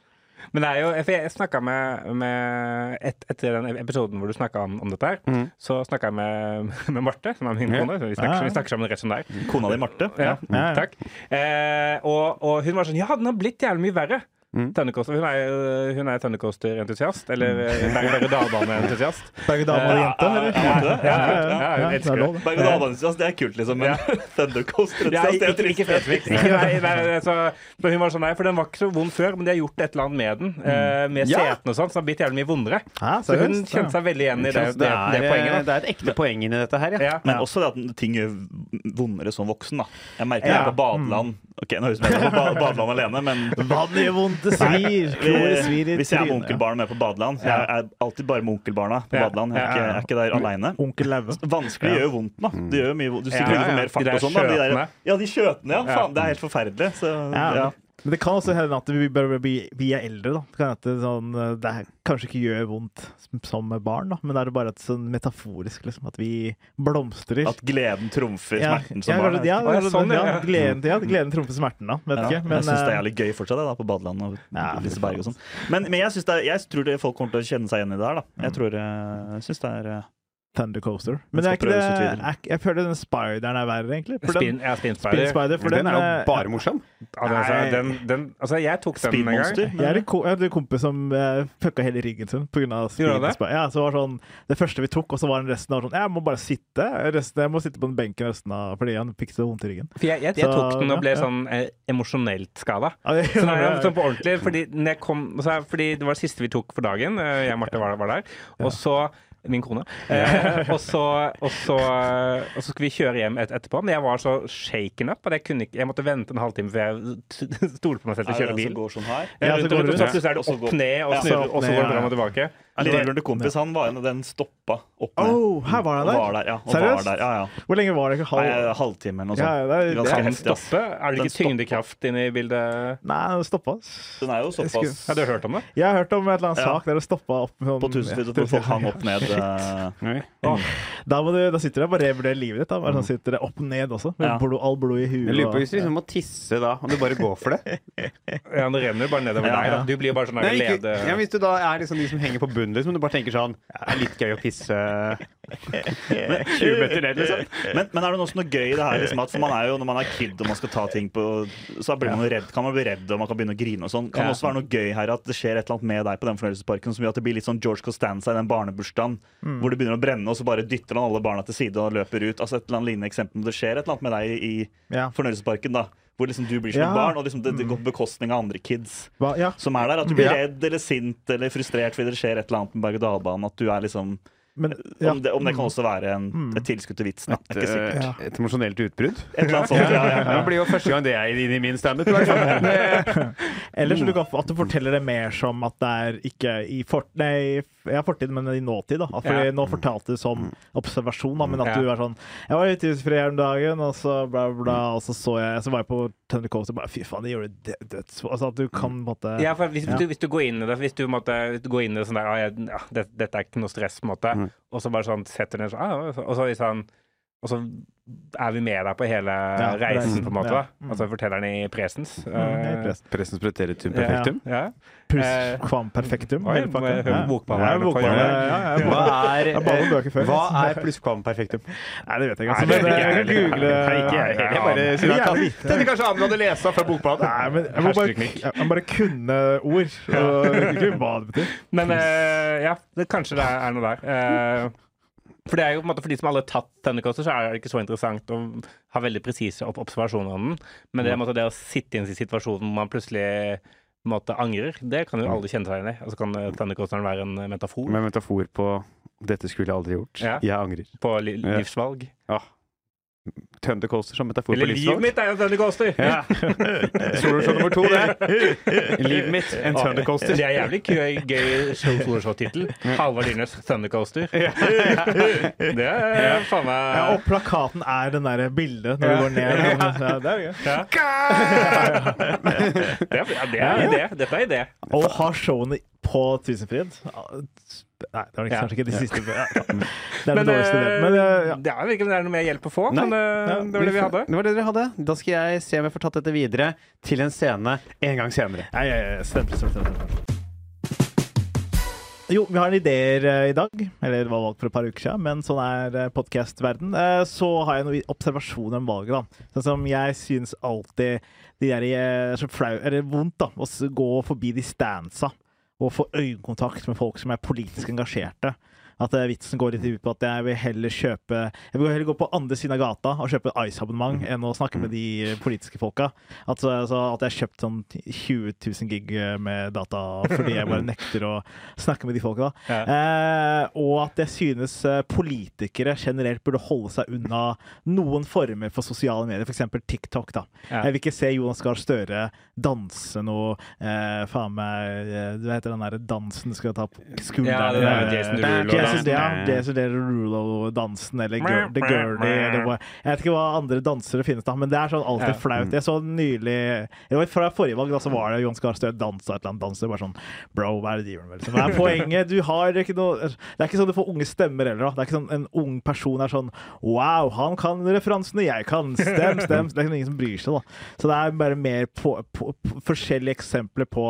Men det er jo For jeg snakka med, med et, Etter den episoden hvor du snakka om, om dette her, mm. så snakka jeg med, med Marte, som er min kone. Vi snakker, ja. vi snakker sammen rett som det er. kona di, Marte. Ja, Ja, ja. takk. Eh, og, og hun var sånn Ja, den har blitt jævlig mye verre. Mm. Hun er, jo- hun er Thundercoaster-entusiast. Eller eh, berg-og-dal-bane-entusiast. [LAUGHS] Berg-og-dal-bane-jente, eller? Er det. lov. Berg-og-dal-bane-entusiast, det er kult, liksom. Men Ja. [LAUGHS] Thundercoaster-entusiast, det er trist. Ikke, altså, for hun var sånn, nei, for den var ikke så vond før, men de har gjort et eller annet med den. eh, med setene og sånn, som har blitt jævlig mye vondere. Så hun kjente seg veldig igjen i det, det, det, det, poenget. Det er et ekte poeng inni dette her, ja. Ja. Men også det at ting gjør vondere som voksen. da Jeg merker det på badeland. Ok, nå høres det ut som jeg er på badeland alene, men Vann gjør vondt, det svir. Kloret svir i hvis jeg er med onkelbarna onkelbarn med på badeland Jeg er alltid bare med onkelbarna på badeland. Jeg er ikke, jeg er ikke der aleine. Vanskelig gjør jo vondt, da. Det gjør mye vondt. Du sikkert ja, ja, ja. mer fart og sånn. De der, ja, de skjøtene, ja. Faen, det er helt forferdelig. Så, ja. Men det kan også hende at vi bare blir vi er eldre. da. Det kan hende det, sånn, det er, kanskje ikke gjør vondt som- som barn, da, men det er bare et sånn metaforisk liksom, at vi blomstrer. At gleden trumfer ja, smerten som ja, barn. ja, ja, sånn, ja. gleden, ja, gleden trumfer smerten, da. Vet ikke. Men, jeg syns det er eh, jævlig gøy fortsatt, da, på badeland og Liseberg og sånn. Men, men jeg, det jeg tror det folk kommer til å kjenne seg igjen i det her, da. Mm. Jeg tror eh, Jeg syns det er Thunder Coaster. Den Men det er ikke det, er, jeg føler den spideren er verre, egentlig. For Spin, den, ja, Spin Spinspider. Spider, for Den er jo eh, bare morsom. Altså, den, den, altså, jeg tok den en gang. Jeg jeg hadde en kompis som uh, fucka hele ryggen sin pga. Speed? Spider. Ja, så var sånn, det første vi tok, og så var den resten av sånn Jeg må bare sitte resten, jeg må sitte på den benken resten av fordi han fikk så vondt i ryggen. For jeg, jeg, jeg Så, tok den og ble ja, ja. sånn eh, emosjonelt skada. Ja, det- Så nei, sånn på ordentlig, fordi, når jeg kom, så, fordi det var det siste vi tok for dagen. eh, Jeg og Marte var, var der. Og så Min kone. [LAUGHS] Eh, og, så, og, så, og så skulle vi kjøre hjem et, etterpå, men jeg var så shaken up at jeg kunne ikke Jeg måtte vente en halvtime før jeg stolte på meg selv til å kjøre bil. går sånn her. Ja, så går du så rundt. plutselig er det Og opp ned og Ja, så opp og så går det fram og tilbake. Lillebroren til kompis han var en av den stoppa opp med. Oh, her var Og han var der! der, ja. Og Seriøst? var der, ja, ja. Hvor lenge var det? Halv... Nei, halvtime eller noe Ja, sånt. det er- stoppe? Er det ikke tyngdekraft inne i bildet? Nei, den stoppa. Den er jo såpass Har du hørt om det? Jeg har hørt om et eller annet Ja. sak der det stoppa opp sånn, på Tusenfryd, hvor folk hang opp ned. [LAUGHS] eh, Da, må du, da sitter du og bare revurderer livet ditt. Da. Bare sånn sitter det opp ned også. Med Ja. blod, all blod i huet. Jeg lurer på hvis du liksom må tisse da, om du bare går for det. [LAUGHS] Ja, det renner jo bare nedover deg. Du blir jo bare sånn der lede... ja, hvis du da er liksom de som henger på bunnen munnen, liksom. Du bare tenker sånn Det er litt gøy å pisse [LAUGHS] 20 meter ned, liksom. Men, men er det også noe gøy i det her? Liksom, at for man er jo, Når man er kid og man skal ta ting på Så blir man redd, kan man bli redd og man kan begynne å grine og sånn. Kan det også være noe gøy her at det skjer et eller annet med deg på den fornøyelsesparken som gjør at det blir litt sånn George Costanza i den barnebursdagen hvor det begynner å brenne, og så bare dytter han alle barna til side og løper ut. Altså et eller annet lignende eksempel. Det skjer et eller annet med deg i fornøyelsesparken da hvor liksom du blir som Ja. et barn, og liksom det, det går på bekostning av andre kids Hva, ja. som er der. At du blir Ja. redd eller sint eller frustrert fordi det skjer et eller annet med berg-og-dal-banen. At du er liksom Men, ja. om, det, om det kan også være en, et tilskudd til vitsen. Et, Ikke sikkert. Ja. eh, et emosjonelt utbrudd. Et eller annet sånt. [LAUGHS] Ja, ja, ja. Det blir jo første gang det er inn i min standup. [LAUGHS] [LAUGHS] Eller så du kan, at du forteller det mer som at det er ikke i fort, nei, ja, fortid, men i nåtid. da. Fordi Ja. Nå fortalte du som observasjon, da, men at Ja. du er sånn Jeg var ute i fred her om dagen, og så bla, bla, og så så jeg Så var jeg på Thunder Coast og bare Fy faen, de gjorde det dødsbra. Altså at du kan på en måte Ja, for hvis, Ja. Du, hvis du går inn i det Hvis du måtte hvis du går inn i det sånn der ah, jeg, ja, det, Dette er ikke noe stress, på en måte. Mm. Og så bare sånn setter ned sånn ah, Og så liksom Og så er vi med deg på hele reisen, reisen, på en måte. ja. Altså fortelleren forteller han i presens. Mm, helt Eh, prest. Preteritum perfektum. Ja. Plus Eh, quam perfektum. oi, hele må pakka. Ja. bokballene Ja, for bokballene, å gjøre det. ja, ja, Hva er, Jeg ba om bøker før. hva er plusskvam-perfektum? Nei, det vet jeg ikke. Altså, men jeg kan google jeg bare Ja, sier vite. Kanskje Amund hadde lest fra bokbadet. Nei, men jeg må bare, jeg bare kunne ord. Og ikke hva det betyr. Men eh, ja, det, kanskje det er noe der. Eh, for det er jo på en måte For de som alle har tatt tennekoster, så er det ikke så interessant å ha veldig presise observasjoner om den. Men det, er måte, det å sitte i en situasjon hvor man plutselig måte angrer, det kan jo alle kjenne seg igjen i. Og så kan tennekosteren være en eh, metafor Med metafor på 'dette skulle jeg aldri gjort'. Ja. Jeg angrer. på li Ja. livsvalg. Ah. Thundercoaster som metafor Eller på livet mitt er jo en Thundercoaster! Ja. [LAUGHS] Soloshow nummer to, det. [LAUGHS] Livet mitt, en Det Thundercoaster. er jævlig gøy, gøy soloshow-tittel. Halvard Dyrnes Thundercoaster. [LAUGHS] Det er faen meg Ja, og plakaten er den der bildet når du går ned. Ja, det er gøy. Ja. Det er, ja, det er idé. Dette er idé. Og ha showene på Tusenfryd. Nei, det var kanskje Ja. ikke de siste. [LAUGHS] Ja, det er Men, eh. Men eh, det er ikke det er noe mer hjelp å få, Nei. men eh, det var det vi hadde. Det var det dere hadde. Da skal jeg se om jeg får tatt dette videre til en scene en gang senere. Nei, stemmer, stemmer, stemmer. Jo, vi har en ideer eh, i dag, eller det var valgt for et par uker siden, men sånn er podkastverden. så har jeg noen observasjoner om valget, da. Sånn som jeg syns alltid de der eh, er så flau, eller vondt, da, å gå forbi de standsa og få øyekontakt med folk som er politisk engasjerte. At eh, vitsen går litt ut på at jeg vil heller kjøpe Jeg vil heller gå på andre siden av gata og kjøpe Ice-abonnement enn å snakke med de politiske folka. At, så, så at jeg har kjøpt sånn 20 000 gig eh, med data fordi jeg bare [LAUGHS] nekter å snakke med de folka. Ja. Eh, og at jeg synes politikere generelt burde holde seg unna noen former for sosiale medier, f.eks. TikTok. da. Ja. Jeg vil ikke se Jonas Gahr Støre danse noe eh, Faen meg Hva heter den derre dansen du skal ta på skulderen? Ja, det der Jason Derulo. Jesus, ja, er, eller Gir- The Girly, eller hva Jeg vet ikke hva andre dansere finnes, da, men det er sånn alltid Ja. flaut. Jeg så nylig Det var Fra forrige valg da, så var det Johan Skar Støre dansa et eller annet danser. Det var sånn Bro, hva er det de gjør? Liksom. Hva er poenget? Du har ikke noe Det er ikke sånn du får unge stemmer heller. da. Det er ikke sånn en ung person er sånn Wow, han kan referansene, jeg kan. Stem, stem. Det er ingen som bryr seg, da. Så det er bare mer på, på, på forskjellige eksempler på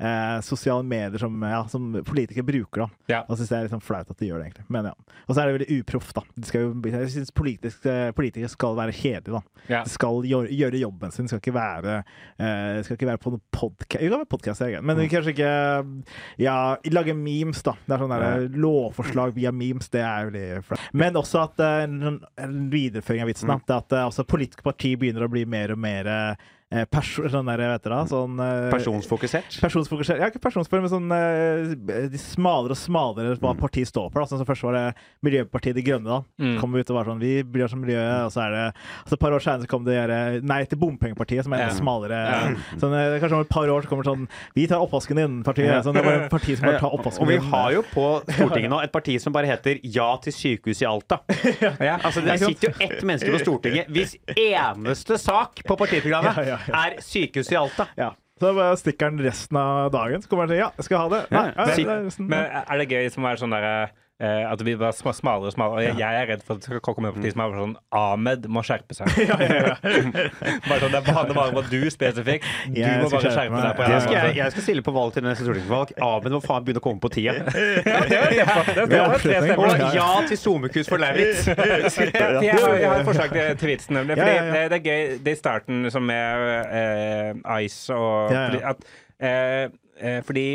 eh, sosiale medier som, ja, som politikere bruker, da. Ja. Og syns det er litt sånn flaut at de gjør det, egentlig. Men ja. Og så er det veldig uproft, da. Jo, jeg syns politikere skal være kjedelige, da. Ja. De skal gjøre, gjøre jobben sin. De skal ikke være, uh, skal ikke være på noen podkast Jo, kan være podkast, men mm. kanskje ikke ja, lage memes, da. Det er sånn ja. Lovforslag via memes, det er veldig flaut. Men også at uh, en, videreføring av vitsen, da. Det at uh, altså, politiske partier begynner å bli mer og mer eh, perso sånn der, vet dere, sånn eh, Personsfokusert. Personsfokusert. Ja, ikke personsfokusert, men sånn eh, de smalere og smalere hva partiet står for. Da. Sånn som Først var det Miljøpartiet De Grønne. da Mm. Kom ut og var sånn Vi bryr oss om miljøet. Og så er det altså Et par år senere så kom det der, eh, Nei til bompengepartiet, som er enda Ja. smalere. Sånn, eh, kanskje om et par år så kommer det sånn Vi tar oppvasken din, partiet. Sånn, det var et parti som bare tar oppvasken din. Og vi har jo på [LAUGHS] Stortinget nå et parti som bare heter Ja til sykehus i Alta. [LAUGHS] Ja. Altså Det sitter jo ett menneske på Stortinget hvis eneste sak på partiprogrammet Ja, ja, ja. Er sykehus i Alta. Ja. Så bare stikker han resten av dagen. Så kommer han til Ja, jeg skal ha det. Nei, Ja. Men er det gøy som er sånn derre eh, at det blir bare smalere og smalere. Og jeg, jeg er redd for at det skal komme opp til som er sånn Ahmed må skjerpe seg. [LAUGHS] [LAUGHS] bare sånn, Det handler bare om at du spesifikt Du Jeg må bare skjerpe deg. en skal jeg, jeg skal stille på valg til neste stortingsvalg. Ahmed må faen begynne å komme på tida. Ja, Ja. Og ja til SoMe-kurs for Lauritz. [LAUGHS] Jeg, jeg, har, jeg et forslag til, til vitsen. nemlig. Fordi Ja, ja, ja. Det, er gøy det er i starten som med uh, Ice og Ja, ja. fordi At, uh, eh, fordi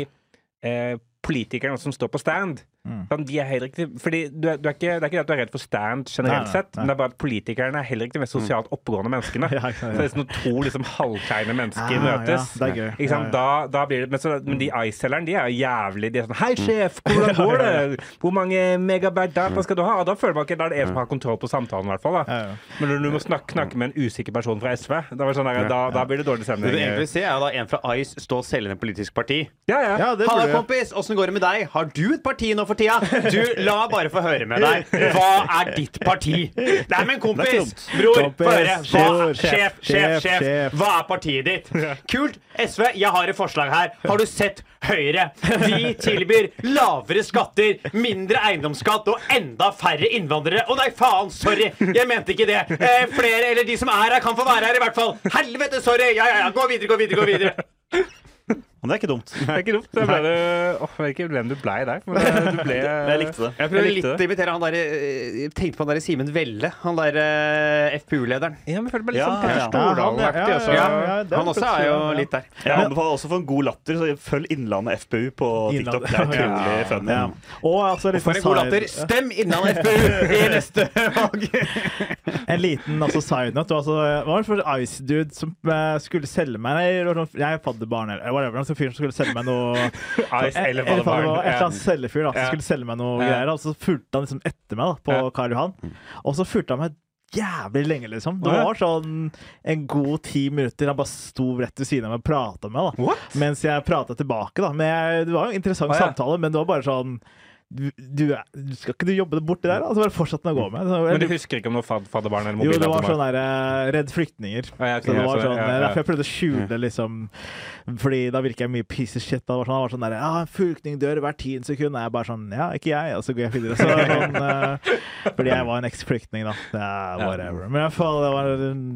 eh, politikerne som står på stand Mm. sånn, de er heller ikke fordi du er, du er ikke, Det er ikke det at du er redd for stand generelt Nei, nei, sett, nei. men det er bare at politikerne er heller ikke de mest sosialt oppegående menneskene. [LAUGHS] Ja, ja, ja. Så det er når to liksom halvkleine mennesker Ah, møtes. ja, det er gøy. Ikke sant? Ja, ja. Da, da blir det, men, så, men de Ice-selgerne de er jo jævlig De er sånn Hei, sjef, hvordan [LAUGHS] går det? Hvor mange megabyte data skal du ha? Og da føler man ikke Da er det en som har kontroll på samtalen, i hvert fall. Da. Men når du må snakke, snakke med en usikker person fra SV, da, sånn der, da, da blir det dårlig Det du egentlig vil se, er da en fra Ice stå og selge en politisk parti. Ja, ja. Ja, Halla, kompis! Åssen går det med deg? Har du et parti nå for tida? Du, la meg bare få høre med deg. Hva er ditt parti? Nei, men kompis! Bror, få høre. Hva Sjef, sjef, sjef. Hva er partiet ditt? Kult. SV, jeg har et forslag her. Har du sett Høyre? Vi tilbyr lavere skatter, mindre eiendomsskatt og enda færre innvandrere. Å nei, faen! Sorry! Jeg mente ikke det. Eh, flere, eller de som er her, kan få være her i hvert fall. Helvete, sorry! Ja, ja, ja. Gå videre, gå videre, gå videre. Men det er ikke dumt. Det er ikke dumt. Det ble det, oh, jeg vet ikke hvem du blei der. Men eh, du ble [LAUGHS] Jeg likte det. Jeg prøvde litt å imitere han der eh, Jeg tenkte på han der Simen Velle. Han der eh, FPU-lederen. Ja, men følte meg litt Ja, sånn Per ja. Stordalen-aktig Ja, også. ja, ja. det Han også er jo litt der. Jeg anbefaler også for en god latter, så følg Innlandet FPU på TikTok. Det er utrolig [LAUGHS] Ja. funny. Ja. Og altså, For en god side- latter. Stem Innlandet FPU i [LAUGHS] neste valg! En liten altså, side note. Altså, det var for Ice-dude som eh, skulle selge meg Nei, det sånn- Jeg er fadderbarn eller whatever. Altså, fyren som skulle selge meg noe [LAUGHS] Ice eller eller faen, det var Et eller annet selgefyr da, som skulle selge meg noe greier. Og så fulgte han liksom etter meg da, på Karl Johan. Og så fulgte han meg jævlig lenge, liksom. Det var sånn en god ti minutter. Han bare sto rett ved siden av meg og prata med meg. da What? Mens jeg prata tilbake, da. Men jeg, det var jo en interessant ja. samtale, men det var bare sånn du, du, er- du Skal ikke du jobbe borti der? Altså bare fortsett å gå med. Så, Men du husker ikke om noe fad fadderbarn eller jo, det var sånn der eh, Redd flyktninger. Ah, ja, okay, så det var sånn, ja, er ja. Derfor jeg prøvde å skjule liksom Fordi da virker jeg mye piece of shit. Da var sånn, var sånn der Ja, en flyktning dør hvert tiende sekund. Jeg bare sånn Ja, ikke jeg. Og så går jeg videre. Så sånn, uh, fordi jeg var en eks-flyktning, da. Det er whatever. Men i hvert fall, det var,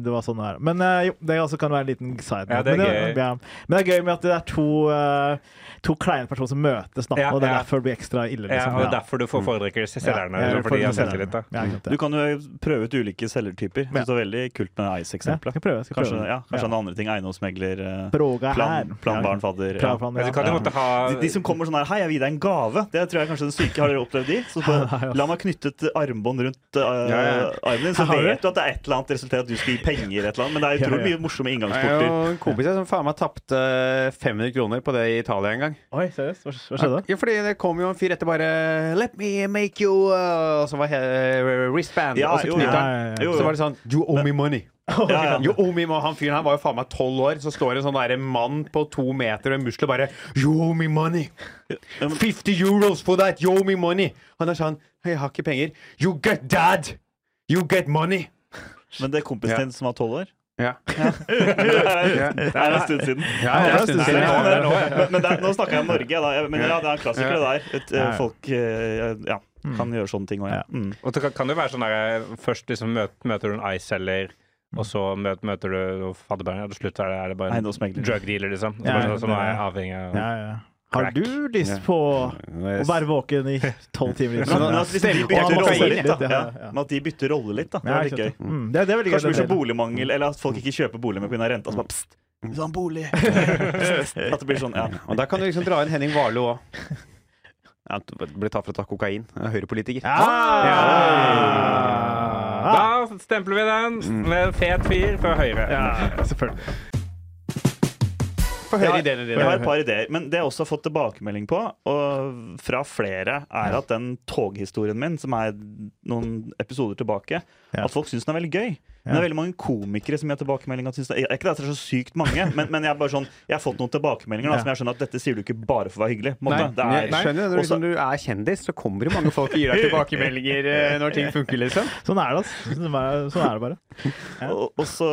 det var sånn det er. Men uh, jo, det også kan være en liten side Ja, note. det er men, men det er gøy med at det er to eh, To kleine personer som møtes, da. Ja, og det er ja. derfor det blir ekstra ille. Ja, Liksom. og det er derfor du får foredrikker selgerne. Ja, liksom, fordi jeg selger litt, da. Ja, ja. Du kan jo prøve ut ulike selgertyper. Ja. Det er veldig kult med Ice-eksempelet. Kanskje, prøve. ja, kanskje andre ting. Eiendomsmegler, eh, plan, planbarn, fadder. Ja. Ja. Ja. De, de som kommer sånn her Hei, jeg vil gi deg en gave. Det tror jeg kanskje den syke har dere opplevd de. Så bare, [LAUGHS] la meg knytte et armbånd rundt uh, armen din, så vet du at det er et eller annet resultat at du skal gi penger. et eller annet Men det er utrolig Ja, ja. mye morsomme Jeg inngangsporter. en kompis som faen meg tapte 500 kroner på det i Italia en gang. Oi, seriøst? Hva, hva skjedde? Ja, fordi det kom jo en fyr etter bare Let me make you uh, Og så var he wristband, Ja, og så jo, knytta ja, han. ja, ja. Så var det sånn You owe me money. [LAUGHS] Ja, ja. You owe me money. Han fyren her var jo faen meg tolv år, så står det en sånn der mann på to meter og en muskler bare You owe me money. 50 euros for that. You owe me money. Han er sånn Jeg har ikke penger. You get dad. You get money. Men det er kompisen Ja. din som var tolv år? [LAUGHS] Ja. Det er en stund siden. Ja, det er en stund siden. Ja, det er nå, Men, men det er, nå snakker jeg om Norge, da. Men ja, det er en klassiker, det der. Et, eh, Ja, ja. folk eh, ja, kan gjøre sånne ting òg, ja. Ja. Mm. Og det kan, jo være sånn der Først liksom møter, du en Ice-selger, og så møter, møter du fadderbarnet, og til slutt er det, er det bare en drug dealer, liksom. Ja, som er avhengig av Ja, ja. Har du lyst på å være våken i tolv timer? Men, at de bytter rolle litt, da. ja, Ja, ja. Men at de bytter rolle litt, da. Det er veldig gøy. Mm, det, det er veldig Kanskje mye blir boligmangel, eller at folk ikke kjøper bolig med pga. renta. Så bare pst, sånn ha en bolig? [LAUGHS] At det blir sånn, ja. Og der kan du liksom dra inn Henning Warloe òg. Ja, ble tatt for å ta kokain. Høyrepolitiker. Ja. Da stempler vi den med fet fyr fra høyre. Ja, selvfølgelig. Få høre ideene Jeg har et par ideer, men det jeg også har fått tilbakemelding på, og fra flere, er at den toghistorien min, som er noen episoder tilbake, at folk syns den er veldig gøy. Men det er veldig mange komikere som gir tilbakemeldinger. synes det er ikke det at det er så sykt mange, [LAUGHS] men, men jeg, er bare sånn, jeg har fått noen tilbakemeldinger da, som jeg skjønner at dette sier du ikke bare for å være hyggelig. Nei, måte. Det jeg er, skjønner du, når Også- når, du er kjendis, så kommer det mange folk og gir deg [LAUGHS] tilbakemeldinger eh, når ting funker, liksom. [LAUGHS] Sånn er det, altså. Sånn er, sånn er det bare. og, og, så,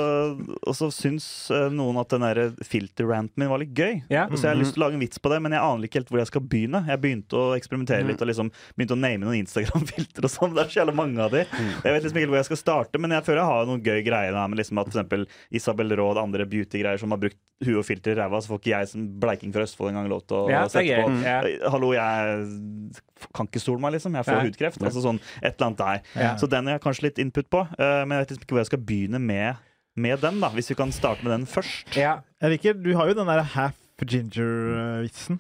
og så syns eh, noen at den der filterranten min var litt gøy. Ja. Og så jeg har lyst til å lage en vits på det, men jeg aner ikke helt hvor jeg skal begynne. Jeg begynte å eksperimentere litt og liksom begynte å name noen Instagram-filter og sånn. Det er så jævla mange av de. Jeg vet liksom ikke helt hvor jeg skal starte, men jeg føler jeg har noen gøy greier der med liksom at eksempel Isabel Råd, andre beauty-greier som har brukt hue og filter i ræva, så får ikke jeg som bleiking fra Østfold engang lov til å Ja, sette på. Mm. Hallo, jeg kan ikke stole meg, liksom. Jeg får ja. hudkreft. Altså sånn et eller annet der. Ja. Så den har jeg kanskje litt input på, eh, men jeg vet liksom ikke hvor jeg skal begynne med, med den, da. Hvis vi kan starte med den først. Ja. Jeg liker, Du har jo den der half ginger-vitsen.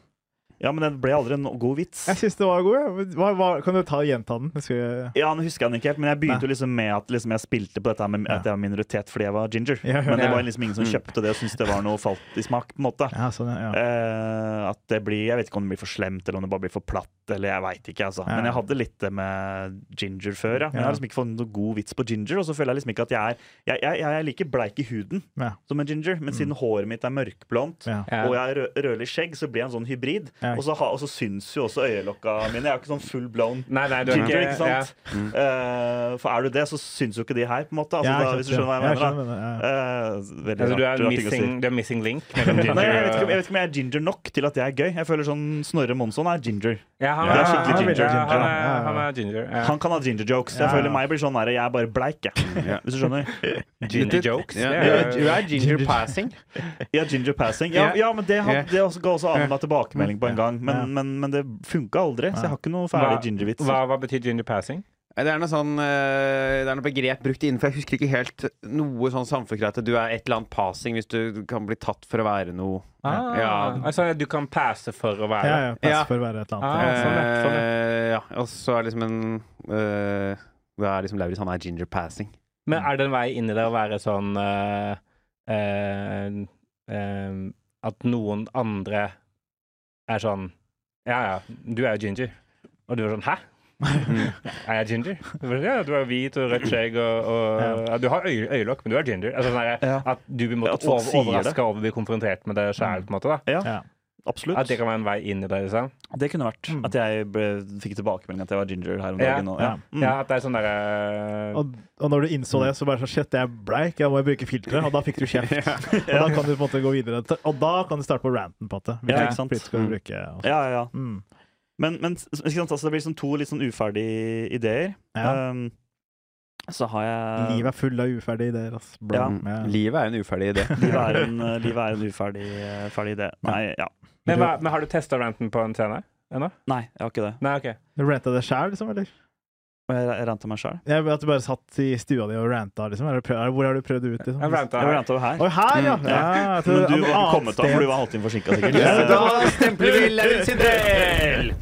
Ja, men den ble aldri en god vits. Jeg syns det var god. Hva, hva, kan du ta og gjenta den? Jeg Ja, nå husker jeg den ikke helt, men jeg begynte Nei. jo liksom med at liksom jeg spilte på dette med at jeg var minoritet fordi jeg var ginger. Ja. Men det var liksom ingen som kjøpte det og syntes det var noe falt i smak. på en måte ja, sånn, ja. Eh, At det blir Jeg vet ikke om det blir for slemt, eller om det bare blir for platt, eller jeg veit ikke, altså. Ja. Men jeg hadde litt det med ginger før, ja. Men jeg har liksom ikke fått noen god vits på ginger, og så føler jeg liksom ikke at jeg er Jeg, jeg, jeg er like bleik i huden Ja. som en ginger, men siden håret mitt er mørkblondt, og jeg har rø rødlig skjegg, så blir jeg en sånn hybrid. Ja. Og, så ha, og så syns jo også øyelokka mine. Jeg er jo ikke sånn full blown Nei, nei, er ginger, ikke ikke sant? Eh, for er du det, så syns jo ikke de her, på en måte. Altså, Ja, da, hvis du skjønner hva jeg mener. Jeg mener ja. Eh, veldig Altså, du er missing, du er missing link mellom [LAUGHS] ginger Nei, jeg vet, ikke, om- jeg vet ikke om jeg er ginger nok til at jeg er gøy. Jeg føler sånn Snorre Monsson er ginger. Ja, han Det er skikkelig ginger. Han er, han er ginger. Han kan ha ginger jokes. Jeg føler meg blir sånn der, jeg er bare bleik, jeg. Hvis du skjønner? [LAUGHS] Ginger jokes. Ja. Du er- er, er ginger passing. Ja, ginger passing. Ja, Ja. ja men det, Ja. det også ga også annenhver tilbakemelding på en gang. Men, Ja. men, men det funka aldri, så jeg har ikke noe ferdig gingervits. hva, hva betyr ginger passing? Det er noe sånn eh, Det er noe begrep brukt innenfor Jeg husker ikke helt noe sånn samfunnsgreie at du er et eller annet passing hvis du kan bli tatt for å være noe Ah, Ja. Altså, du kan passe for å være Ja, ja, passe Ja. for å være et eller annet. Ah, sånn, ja. Sånn, ja. Eh, ja. Og så er det liksom en uh, Det er liksom Lauritz, han er ginger passing. Men er det en vei inn i det å være sånn uh, uh, At noen andre er sånn Ja, ja, du er jo ginger. Og du er sånn Hæ? [LAUGHS] er jeg ginger? Er, Ja, du er hvit og rødt skjegg og, og ja, Du har øy øyelokk, men du er ginger. Altså, sånn. At du blir ja, over, overraska over å bli konfrontert med det sjæl, på en måte. da Ja, Ja. Absolutt. At det kan være en vei inn i det. liksom Det kunne vært. Mm. At jeg ble, fikk tilbakemelding at jeg var ginger her om Ja, dagen. og- ja. Mm. Ja, at det er sånn derre Og, og når du innså det, så bare sånn Shit, jeg er bleik, jeg må jo bruke filtre. Og da fikk du kjeft. [LAUGHS] Og da kan du på en måte gå videre. Og da kan du starte på ranten, på måte. Ja, ikke sant. skal du Mm. bruke? Ja, ja, ja. Mm. Men, men ikke sant, altså, det blir liksom to litt sånn uferdige ideer. Ja. Um, så har jeg Livet er full av uferdige ideer. Altså. Ja. Ja. Livet er en uferdig idé. Livet er en, uh, livet er en uferdig uh, idé. Nei, ja. Men, hva, men har du testa ranten på en scene ennå? Nei, jeg har ikke det. Nei, OK. Du ranta det sjæl, liksom? eller? Og Jeg jeg ranta meg sjæl. At du bare satt i stua di og ranta, liksom? Eller prøv, hvor har du prøvd det ut? liksom? Jeg ranta Jeg her. ranta her. Oi, her, ja! Mm, ja. jeg Men du var ikke kommet av, for du var halvtime forsinka, sikkert. Ja, Da stempler vi Lauritz sin del!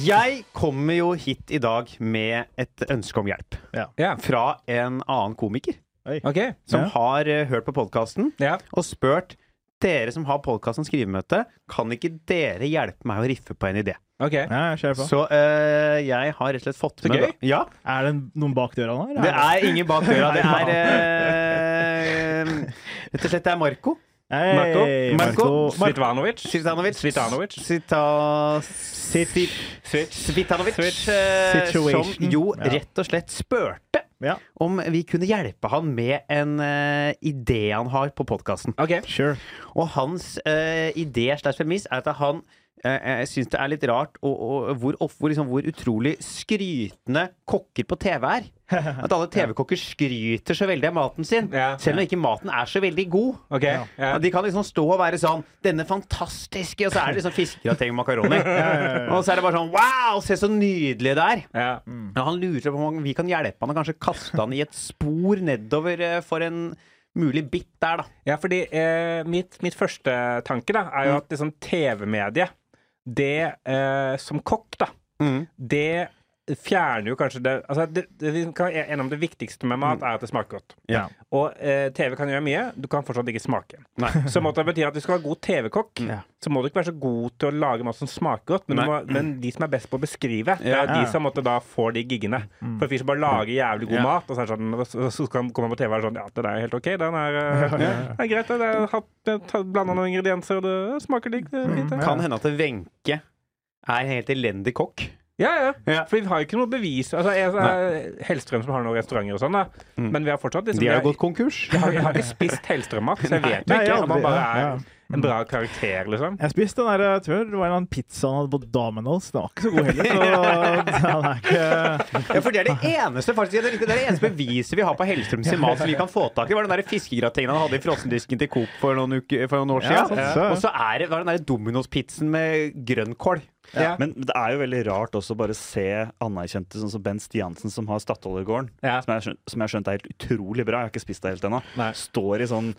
Jeg kommer jo hit i dag med et ønske om hjelp. Ja. Fra en annen komiker Okay. som Ja. har uh, hørt på podkasten Ja. og spurt dere som har podkasten Skrivemøte, kan ikke dere hjelpe meg å riffe på en idé? ok Ja, jeg på. Så eh, jeg har rett og slett fått Så med gøy. da- Ja, Er det noen bak døra nå? Det er ingen bak døra. Det er [LAUGHS] eh, Rett og slett det er Marco. Hei, Marco. Marco. Svitvanovic. Svitanovic. Svitanovic. Svita... Sit- Switch. Svitanovic. Eh, Som jo Ja. rett og slett spurte Ja, om vi kunne hjelpe han med en uh, idé han har på podkasten. Okay. sure. Og hans uh, idé slags premiss er at han uh, syns det er litt rart og, og, hvor, hvor, liksom, hvor utrolig skrytende kokker på TV er. At alle [LAUGHS] TV-kokker skryter så veldig av maten sin, Ja. selv om ikke maten er så veldig god. Okay, ja. Ja, De kan liksom stå og være sånn 'Denne fantastiske' Og så er det liksom fiskegrateng og makaroni. [LAUGHS] Og så er det bare sånn 'Wow, se så nydelig det er'. Ja. Ja, han lurer på om vi kan hjelpe han og kanskje kaste han i et spor nedover eh, for en mulig bit der, da. Ja, fordi eh, mitt, mitt første tanke da, er jo at liksom TV-mediet, det eh, som kokk, da, Mm. det fjerner jo kanskje det altså det, det, kan være enige det viktigste med mat er at det smaker godt. Ja. Og eh, TV kan gjøre mye. Du kan fortsatt ikke smake. [LAUGHS] Så måtte det bety at du skal være god TV-kokk, Ja. så må du ikke være så god til å lage mat som smaker godt. Men, må, men de som er best på å beskrive, det Ja. er de som måtte da får de giggene. For fyr som bare lager jævlig god Ja. mat, og så, sånn, så- så kan komme på TV og være sånn Ja, det er helt OK. Den er, eh, [LAUGHS] er greit. Det er, blanda noen ingredienser, og det smaker digg. fint, det. Kan hende at Wenche er en helt elendig kokk. Ja, ja. Ja. For vi har ikke noe bevis. Altså, jeg, jeg, Hellstrøm som har noen restauranter og sånn, da. Men vi har fortsatt liksom, De har jo gått konkurs. jeg, har, jeg har ikke spist Hellstrøm-mat, så jeg vet jo ikke om han bare er ja. en bra karakter, liksom. Jeg spiste den der, jeg tror det var en annen pizza han hadde på Domino's. Den var ikke så god heller. Så [LAUGHS] den er ikke Ja, for det er det eneste faktisk, det er det eneste beviset vi har på Hellstrøm sin mat som vi kan få tak i. Det var den der fiskegratengene han hadde i frossendisken til Coop for noen, uker, for noen år Ja, siden. så- Og så er det, var den der Domino's-pizzaen med grønnkål. Ja. Men det er jo veldig rart også bare se anerkjente, sånn som Ben Stiansen, som har Statoilergården. Ja. Som, jeg som jeg har skjønt er helt utrolig bra. Jeg har ikke spist det helt ennå. Står i sånn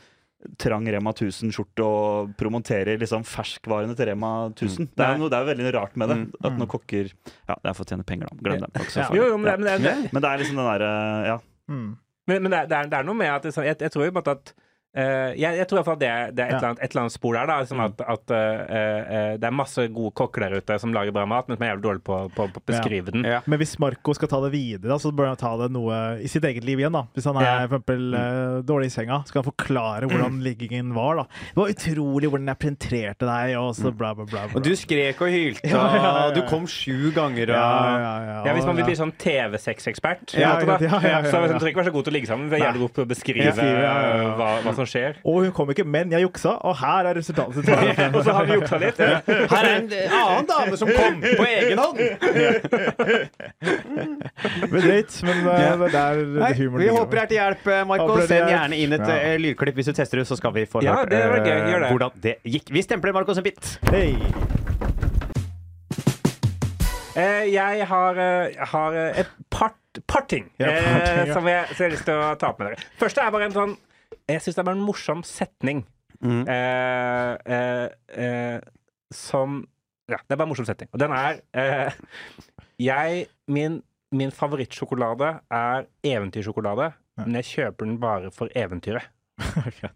trang Rema 1000-skjorte og promoterer liksom ferskvarene til Rema 1000. Det er jo noe, det er jo veldig rart med det. At noen kokker Ja, det er for å tjene penger, da. Glem så Ja. Jo, jo, men, det, men, det, Men det er liksom den derre Ja. mm. men, men det, er- det, er, noe med at sånn- jeg, jeg tror jo bare at eh, jeg, jeg tror i hvert fall det, det er et, Ja. eller annet, et eller annet spor der. da liksom at, at uh, eh, Det er masse gode kokker der ute som lager bra mat, men som er jævlig dårlige på, på, på å beskrive den. Ja. Men hvis Marco skal ta det videre, da, så bør han ta det noe i sitt eget liv igjen. da. Hvis han er Ja. for eksempel, eh, dårlig i senga, skal han forklare hvordan liggingen var. da. Det var utrolig hvordan jeg penetrerte deg, og så bla, bla, bla. bla. Og du skrek og hylte, Ja, ja, ja, ja. og du kom sju ganger, ja, og ja, ja, Ja, Hvis man vil bli sånn TV-sexekspert, Ja, ja, ja, ja, ja. så man trenger ikke være så god til å ligge sammen. Vi er jævlig god på å beskrive Ja, ja, ja, ja. hva, hva som skjer. Og hun kom ikke, men jeg juksa, og her er resultatet. [LAUGHS] Og så har vi juksa litt. Ja. Her er en [LAUGHS] annen dame som kom på egen hånd! [LAUGHS] Men drøyt, men eh, det er Nei, humor. vi håper det er til hjelp, Michael, Marco. Er til Send gjerne inn et Ja. eh, lydklipp hvis du tester det, så skal vi få Ja, hørt eh, hvordan det gikk. Vi stempler Marco som bitt. Hei! Eh, jeg har, eh, har eh, et par, par ting, Ja, par eh, ting, ja. som, jeg, som jeg har lyst til å ta opp med dere. Første er bare en sånn Jeg syns det er bare en morsom setning. Mm. Eh, eh, eh, som Ja, det er bare en morsom setning. Og den er eh, Jeg Min, min favorittsjokolade er eventyrsjokolade, men jeg kjøper den bare for eventyret. [LAUGHS]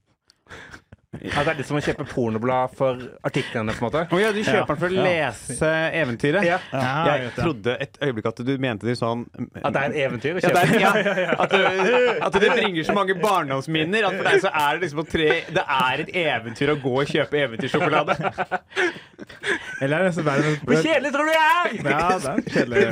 Ja, det er litt som å kjøpe pornoblad for artiklene, på en måte. Oh, ja, du kjøper den for å Ja. lese eventyret? Ja. Jeg Jeg trodde et øyeblikk at du mente det sånn At det er et eventyr å ja, det kjøpe. er, ja, at, det, at det bringer så mange barndomsminner. At for deg så er det liksom å tre Det er et eventyr å gå og kjøpe eventyrsjokolade. Eller er det så verre enn- Hvor kjedelig tror du jeg er?! Ja, det er kjedelig.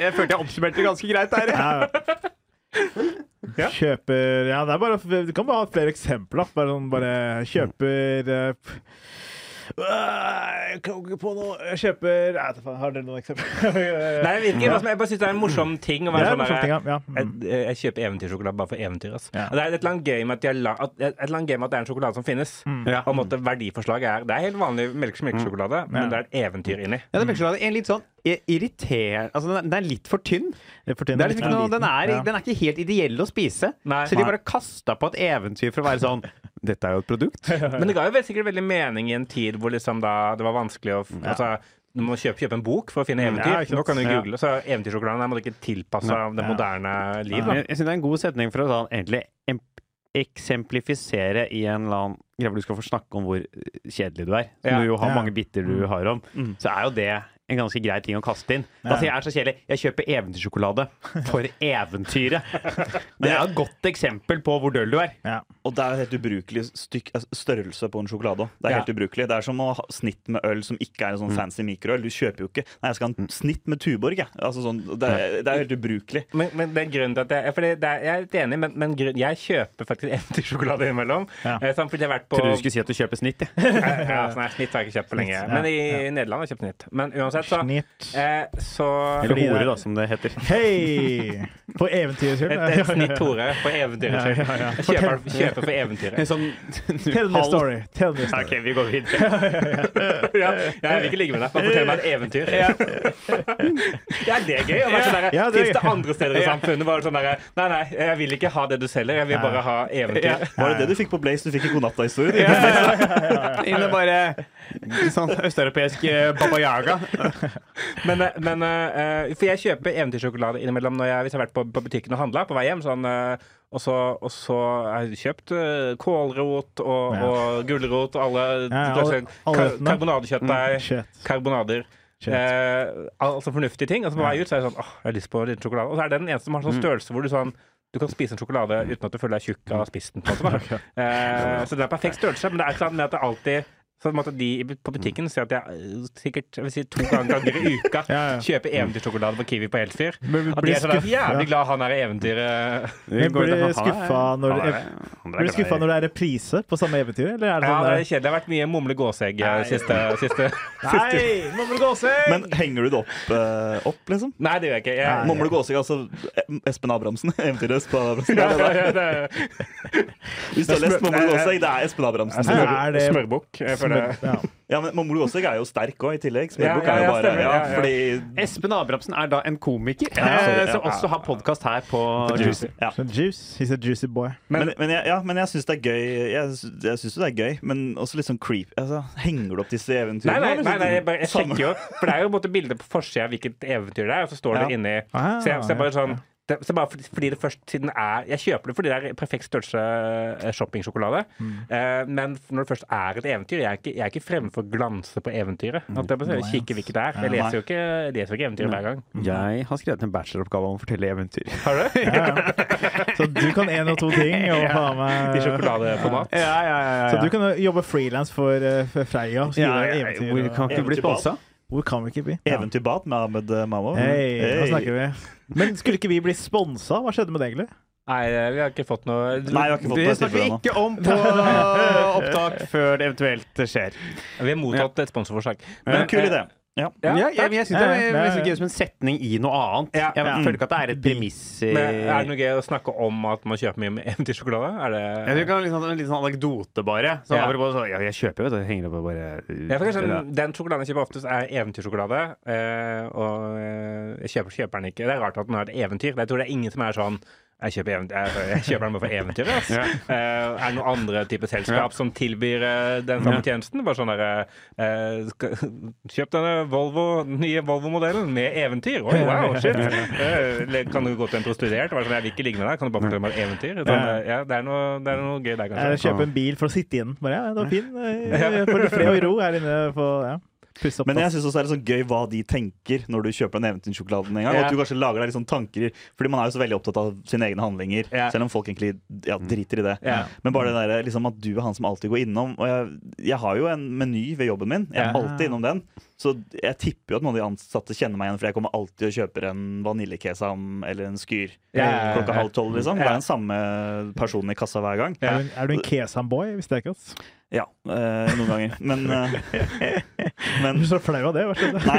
Jeg følte jeg oppsummerte det ganske greit der. Ja. Kjøper Ja, det er bare Du kan bare ha flere eksempler. Bare sånn bare kjøper eh, Jeg kan ikke på noe Jeg kjøper Nei, faen, Har dere noen eksempler? [LAUGHS] Nei, jeg vet ikke, jeg bare syns det er en morsom ting å være sånn ting, der, ja. mm. jeg, Mm. jeg kjøper eventyrsjokolade bare for eventyr. Altså. Ja. Og Det er et eller annet gøy med at, de har la, at, et eller annet gøy med at det er en sjokolade som finnes. Ja. Og måtte verdiforslaget er Det er helt vanlig melk- mm. men det er et eventyr inni. Ja, det er melkesjokolade. En litt sånn irriterende Altså, den er- litt for tynn. Er litt liksom den, er, den er ikke helt ideell å spise. Nei. Så de bare kasta på et eventyr for å være sånn Dette er jo et produkt. [LAUGHS] Men det ga jo vel sikkert veldig mening i en tid hvor liksom da det var vanskelig å ja. altså, du må kjøpe, kjøpe en bok for å finne eventyr. Ja. Nå kan du Ja. google, så eventyrsjokoladen er måtte ikke tilpassa det Ja. moderne liv. Da. Jeg, jeg synes det er en god setning for å sånn, egentlig eksemplifisere i en eller annen greie hvor du skal få snakke om hvor kjedelig du er. Som Ja. du jo har Ja. mange biter du har om. Mm. Så er jo det en ganske grei ting å kaste inn. Da sier jeg er så kjedelig. Jeg kjøper eventyrsjokolade for [LAUGHS] eventyret. [LAUGHS] Det er et godt eksempel på hvor døll du er. Ja. Og det er helt ubrukelig stykk, altså, størrelse på en sjokolade. Det er Ja. helt ubrukelig. Det er som å ha snitt med øl som ikke er en sånn fancy mikroøl. Du kjøper jo ikke Nei, jeg skal ha en snitt med Tuborg, jeg. Altså, sånn, det, er, det er helt ubrukelig. Men, men det er grunnen til at jeg, for det, det er, jeg er litt enig, men, men grunn, jeg kjøper faktisk eventyrsjokolade innimellom. Ja. Eh, fordi jeg har vært på Trodde du skulle si at du kjøper snitt. jeg. Ja, [LAUGHS] sånn, nei, Snitt har jeg ikke kjøpt på lenge. Men i Ja. Nederland har jeg kjøpt snitt. Men uansett, så, Snitt. eh, så Eller Fordi hore, da, som det heter. Hei! På eventyrets skyld. et, et snitt hore på eventyrets Ja, skyld. ja, ja. ja. kjøper, kjøper for eventyret. En sånn [LAUGHS] Tell me story. Tell me story. OK, vi går videre. Ja, jeg vil ikke ligge med deg. Bare fortell meg et eventyr. Ja, det er gøy. å være sånn der, Ja, det Fins det andre steder i samfunnet bare sånn der, Nei, nei, jeg vil ikke ha det du selger, jeg vil bare ha eventyr. Var det det du fikk på Blaze du fikk i Godnatta-historien? ja, [LAUGHS] og bare Sånn østeuropeisk eh, Baba Yaga. [LAUGHS] Men, eh, men eh, For jeg kjøper eventyrsjokolade innimellom når jeg, hvis jeg har vært på, på butikken og handla på vei hjem. Sånn, eh, og, så, og så har jeg kjøpt eh, kålrot og, Ja. og gulrot og alle, Ja, alle- alle kar karbonadekjøttdeig, Mm, karbonader. Eh, altså fornuftige ting. Og så på vei ut så er jeg sånn åh, jeg har lyst på en liten sjokolade. Og så er det den eneste som har Mm. sånn størrelse hvor du sånn du kan spise en sjokolade uten at du føler deg tjukk av å ha spist den. På [LAUGHS] eh, så det er perfekt størrelse, men det er ikke sånn med at det alltid så på de på butikken sier at jeg eh, sikkert jeg vil si, to ganger i uka [LAUGHS] Ja, ja. kjøper eventyrsjokolade på Kiwi på Elsfyr. At de blir er sånn jævlig glad han er i eventyret. Men blir du skuffa når, det- er skuffa reprise på samme eventyr, eller er det Ja, sånn det er kjedelig. Det har vært mye mumle gåsegg eh, siste, [LAUGHS] siste Nei, Mumle må du gå og se! Men henger du det opp, uh, opp liksom? Nei, det gjør jeg ikke. Jeg, Mumle gåsegg, altså Espen Abrahamsen. [LAUGHS] Eventyret Espen Abrahamsen. ja, Det det. Hvis du har lest Mumle gåsegg, det er Espen Abrahamsen. Smørbukk. Ja. Ja, men gåsegg er jo sterk òg, i tillegg. Ja, Smørbukk ja, er jo bare stemmer. ja, Ja, ja. fordi Espen Abrahamsen er da en komiker Ja, sorry, eh, som ja. også har podkast her på Juicy. ja. Juice. He's a juicy boy. Men, men, jeg, ja, men jeg syns det er gøy. Jeg, jeg synes jo det er gøy, men også litt sånn creep. Altså, henger du opp disse eventyrene? Nei, nei, nei, nei jeg, bare, jeg sjekker jo For det er jo på en måte bilde på forsida hvilket eventyr det er, og så står det Ja. inni Ah, Så jeg, så jeg bare ja, sånn det, så bare fordi, fordi det først siden er Jeg kjøper det fordi det er perfekt størrelse eh, shoppingsjokolade. Mm. Uh, men når det først er et eventyr Jeg er ikke, jeg er ikke fremme for å glanse på eventyret. At jeg bare kikker hvilket det er. Jeg leser jo ikke, leser ikke eventyret hver gang. Jeg har skrevet en bacheloroppgave om å fortelle eventyr. Har du? [LAUGHS] Ja, ja. Så du kan én og to ting, [LAUGHS] og faen I meg sjokoladeformat? Ja, ja, ja, Så du kan jobbe frilans for, eh, for Freia? og Skrive ja, ja, eventyr? Kan ikke bli sponsa? Hvor kan vi ikke bli? Ja. Eventyrbad med Ahmed eh, Mamo. Hei, nå Hey. snakker vi. Men skulle ikke vi bli sponsa? Hva skjedde med det, egentlig? Nei, vi har ikke fått noe Nei, vi har ikke fått Det noe snakker vi ikke om på opptak før det eventuelt skjer. Vi har mottatt et sponsorforslag. Men kul idé. Ja. Ja, Ja, jeg, jeg syns det er ja. gøy som en setning i noe annet. Ja. Jeg Ja. føler ikke at det er et premiss. i- Men er det noe gøy å snakke om at man kjøper mye med [LAUGHS] eventyrsjokolade? Er det Jeg tror det kan liksom, en liten sånn anekdote, bare. Så Ja. bare så, ja, jeg kjøper vet du. Henger det på bare Ja, for kanskje, Den sjokoladen jeg kjøper oftest, er eventyrsjokolade. Eh, og eh, jeg kjøper, kjøper den ikke. Det er rart at den har et eventyr. Jeg tror det er ingen som er sånn jeg kjøper, jeg, jeg kjøper den bare for eventyret. ass. Ja. Eh, er det noen andre typer selskap Ja. som tilbyr uh, den samme tjenesten? Bare sånn der, eh, Kjøp denne Volvo, nye Volvo-modellen med eventyr! Oi, wow, shit! Kan du gå til en prostituert og være sånn Jeg vil ikke ligge med deg, kan du bare fortelle meg et eventyr? Sånn, Ja. ja, det er noe, det er noe gøy der, Eller kanskje. kjøpe en bil for å sitte i den. Bare, ja, det var fin. For fred og ro her inne på ja. Opp Men jeg syns også det er sånn gøy hva de tenker når du kjøper den eventyrsjokoladen en gang. Ja. Og at du kanskje lager deg litt sånn tanker Fordi man er jo så veldig opptatt av sine egne handlinger, Ja. selv om folk egentlig ja, driter i det. Ja. Men bare det der, liksom at du er han som alltid går innom. Og jeg, jeg har jo en meny ved jobben min. Jeg er Ja. alltid innom den. Så jeg tipper jo at noen av de ansatte kjenner meg igjen, for jeg kommer alltid og kjøper en vaniljekesam eller en skyr Ja, ja, ja. klokka halv tolv. liksom. Det er den samme personen i kassa hver gang. Ja. Er, du, en- er du en Kesam-boy? Hvis det er ikke. ass. Ja, eh, noen ganger. Men, eh, men Du er så flau av det. Hva skjedde? Nei,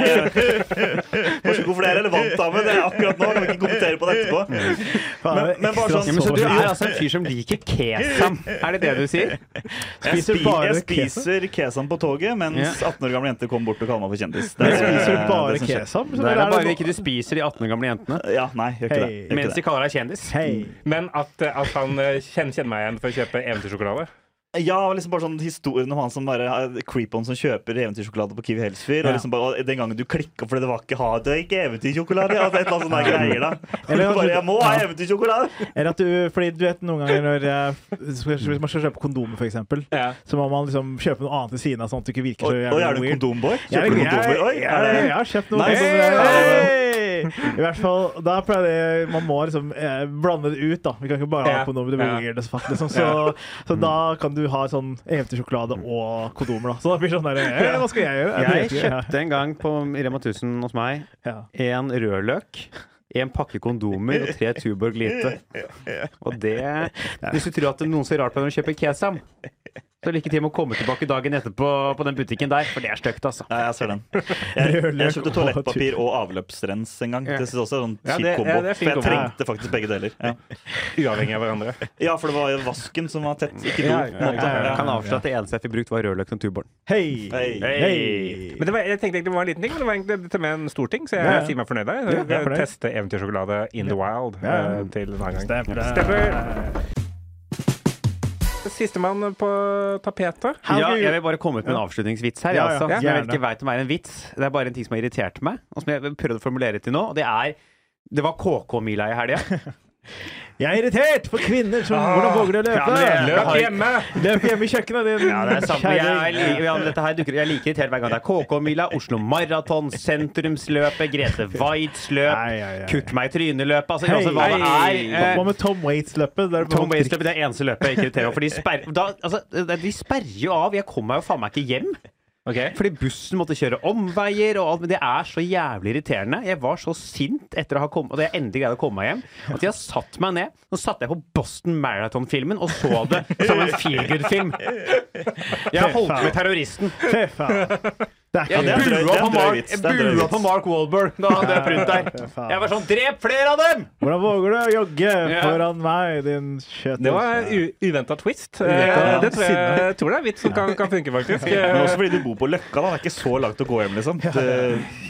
vær så god, for det er relevant, Ahmed. Det er akkurat nå. Kan vi ikke kommentere på det etterpå. Men- men bare sånn- Ja, men så så- du er altså en fyr som liker kesam? Er det det du sier? Jeg, Spiser spi, bare jeg spiser kesam på toget, mens 18 år gamle jenter kommer bort og kaller meg for kjendis. Det Men er- Spiser du bare det kesam? Det er bare ikke du spiser de 18 år gamle jentene. Ja, nei, gjør ikke det. Mens de kaller deg kjendis. Men at, eh, at han eh, kjenner meg igjen for å kjøpe eventyrsjokolade? Ja, og liksom bare sånn historien om han som bare er creep-on som kjøper eventyrsjokolade på Kiwi Helsfyr. Ja. Og liksom bare, og den gangen du klikka fordi det var ikke ha, det er ikke eventyrsjokolade. Altså, et eller annet sånne greier da [LAUGHS] Eller bare, Jeg må ha eventyrsjokolade! [LAUGHS] Eller at du, fordi du vet noen ganger når eh, Hvis man skal kjøpe kondomer, eksempel, Ja. så må man liksom kjøpe noe annet ved siden av, sånn at du ikke virker Og, så og jævlig er du weird. kondomboy? Kjøper du kondomer? Oi, jeg, det jeg har kjøpt noe Nice. kondomer. Hey! I hvert fall, da pleier det Man må liksom eh, blande det ut, da. Vi kan ikke bare ha på noe med Det as fuck, liksom. Så, så da kan du ha sånn eventyrsjokolade og kondomer, da. Så da blir det sånn der eh, Hva skal jeg gjøre? Jeg kjøpte en gang på Rema 1000 hos meg ja. en rødløk, en pakke kondomer og tre Tuborg Lite. Og det Hvis du tror at noen ser rart på når du kjøper kesam, så lykke til med å komme tilbake dagen etterpå på den butikken der, for det er stygt, altså. Ja, jeg ser den. Jeg, [LAUGHS] jeg kjøpte toalettpapir og avløpsrens en gang. Det synes jeg også er en Ja, kjip det- kombo. ja, det er for jeg kombo. trengte faktisk begge deler. Ja. [LAUGHS] Uavhengig av hverandre. ja, for det var jo vasken som var tett, ikke do. Ja, ja, ja. Kan avsløre at det eneste jeg fikk brukt, var rødløk som tuborn. Hei! Hei. Hei! Men det var, jeg tenkte egentlig det var en liten ting, men det var egentlig til med en stor ting, så jeg Ja, ja. sier meg fornøyd der. Ja, er. Teste eventyrsjokolade in the wild Ja, ja. eh, til en annen gang. Stemmer. Sistemann på tapetet. Ja, jeg vil bare komme ut med en avslutningsvits her. Ja, Ja, ja, altså. Jeg vet ikke veit om det er en vits. Det er bare en ting som har irritert meg, og som jeg prøvde å formulere til nå. Og det er Det var KK-mila i helga. [LAUGHS] Jeg er irritert for kvinner som Hvordan våger de å løpe? Ja, men Løp hjemme! Løp hjemme i kjøkkenet, din Ja, det er sant. Jeg, jeg er like irritert hver gang det er KK-mila, Oslo Maraton, Sentrumsløpet, Grete Waitz løp. Kutt meg i trynet-løpet. Altså, altså, hva det er. Hva eh, med Tom Waits-løpet? Tom Waits-løpet er eneste løpet jeg ikke irriterer meg for de sperrer, da, altså, de sperrer jo av. Jeg kommer meg jo faen meg ikke hjem. Ok. Fordi bussen måtte kjøre omveier og alt. Men det er så jævlig irriterende. Jeg var så sint etter å ha kommet Og det jeg endelig greide å komme meg hjem, at jeg satt meg ned. Nå satte jeg på Boston Marathon-filmen og så det som en feel good-film. [LAUGHS] Jeg holdt med terroristen. Fy faen. Det er ikke drøy- bua på, Mark, bua på Mark Wahlberg da han løp rundt der. [LAUGHS] Jeg var sånn Drep flere av dem! Hvordan våger du å jogge foran meg, din kjøtt? Det var en uventa twist. Eh, Ja. Det tror jeg, jeg tror det er en vits som kan, kan funke, faktisk. Men også fordi du bor på Løkka. da Det er ikke så langt å gå hjem, liksom. Det,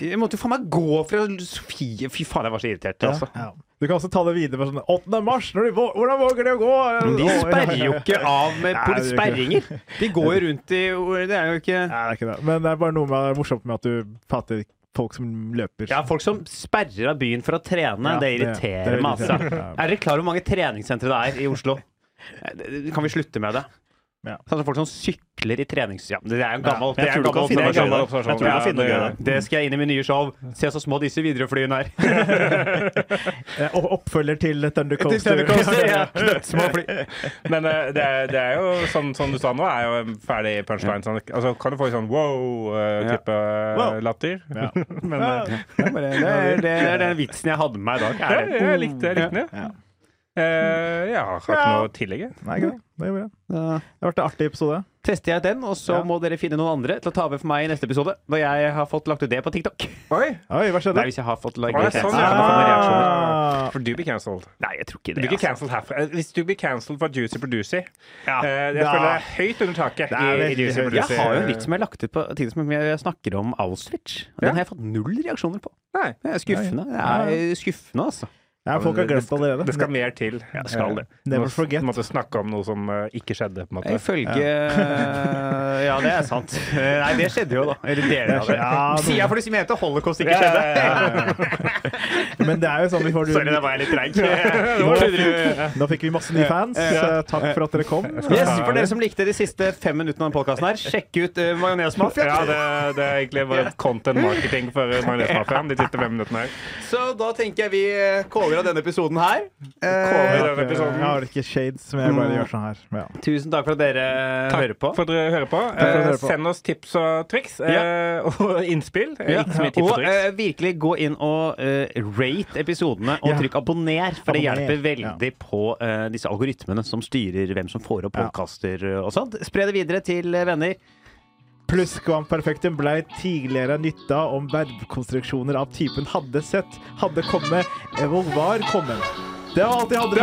Jeg måtte jo faen meg gå fra Sofie Fy faen, jeg var så irritert. Altså. Ja. Du kan også ta det videre med sånn 8. mars, de, hvordan våger de å gå? Men de sperrer jo ikke av med [LAUGHS] Nei, sperringer. De går jo rundt i Det er jo ikke Nei, det er ikke det. Men det er bare noe med, morsomt med at du fatter folk som løper. Ja, folk som sperrer av byen for å trene, Ja, det irriterer det meg, altså. ja. Er dere klar over hvor mange treningssentre det er i Oslo? [LAUGHS] Eh, Kan vi slutte med det? Ja. Sånn folk som sykler i trenings... Ja, det er jo en gammel, jeg det er en tror du kan gammel finne en observasjon. gøy der. Jeg gøy der. Det skal jeg inn i min nye show. Se så små disse Widerøe-flyene er. [LAUGHS] Eh, Oppfølger til Thunder Til Coaster. Thundercoaster, ja. [LAUGHS] Knøttsmå fly. Men uh, det er, det er jo sånn som du sa nå, er jo en ferdig punchline. Sånn, altså, kan du få sånn wow-type Wow. latter? Ja. [LAUGHS] Men uh, Det er, det, den vitsen jeg hadde med meg i dag. ja, Er det. jeg likte jeg likte den. Ja. Eh, ja, har ikke noe å tillegge. Nei, ikke det. Det gjorde jeg. Det har vært en artig episode. tester jeg den, og så Ja. må dere finne noen andre til å ta over for meg i neste episode. Når jeg har fått lagt ut det på TikTok. Oi! Oi, hva skjedde? Nei, hvis jeg har fått lagt ut det. sånn, ja. Ah, For du blir cancelled. Nei, jeg tror ikke Du blir ikke Altså. cancelled herfra. Eh, Hvis du blir cancelled for Juicy Producy Ja. uh, Jeg da. føler det er høyt under taket i, i Juicy. Producy. Jeg har jo en vits som jeg har lagt ut på TikTok som jeg snakker om Auschwitz. Ja. Den har jeg fått null reaksjoner på. Nei, Det er skuffende. Det er skuffende, altså. Ja, folk har glemt allerede. det skal mer til. Ja, skal det. Never forget. Måtte snakke om noe som eh, ikke skjedde, på en måte. Ifølge Ja, [LAUGHS] det er sant. Eh, Nei, det skjedde jo, da. Eller deler av det. Ja, [LAUGHS] Sier jeg fordi du mente holocaust ikke Ja, skjedde. ja, ja, [LAUGHS] Men det er jo sånn vi får Sorry, da var jeg litt treig. Nå, fikk- nå fikk vi masse nye fans. Eh, Takk for at dere kom. Yes, for dere som likte de siste fem minuttene av denne podkasten her, sjekk ut uh, Majonesmafia. Ja, det, det er egentlig bare content marketing for Majonesmafiaen de siste fem minuttene her. Så da tenker jeg vi eh, caller av denne episoden her. Over Eh, denne Jeg har ikke shades, men jeg bare gjør sånn her. Ja. tusen takk for at dere hører på. for at dere hører på. Eh, dere Eh, hører på. Send oss tips og triks eh, og [LAUGHS] innspill. Eh, Ja. Ikke så mye tips og Og triks. eh, virkelig gå inn og eh, rate episodene og Ja. trykk abonner, for det hjelper veldig på eh, disse algoritmene som styrer hvem som får opp Ja. podkaster og sånt. Spre det videre til eh, Pluss Perfectum ble tidligere nytta om verbkonstruksjoner av typen 'hadde sett', 'hadde kommet' Evolvar kommet'. Det var alt jeg hadde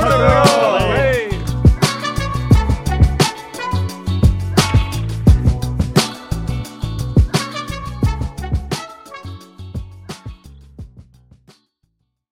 for dere.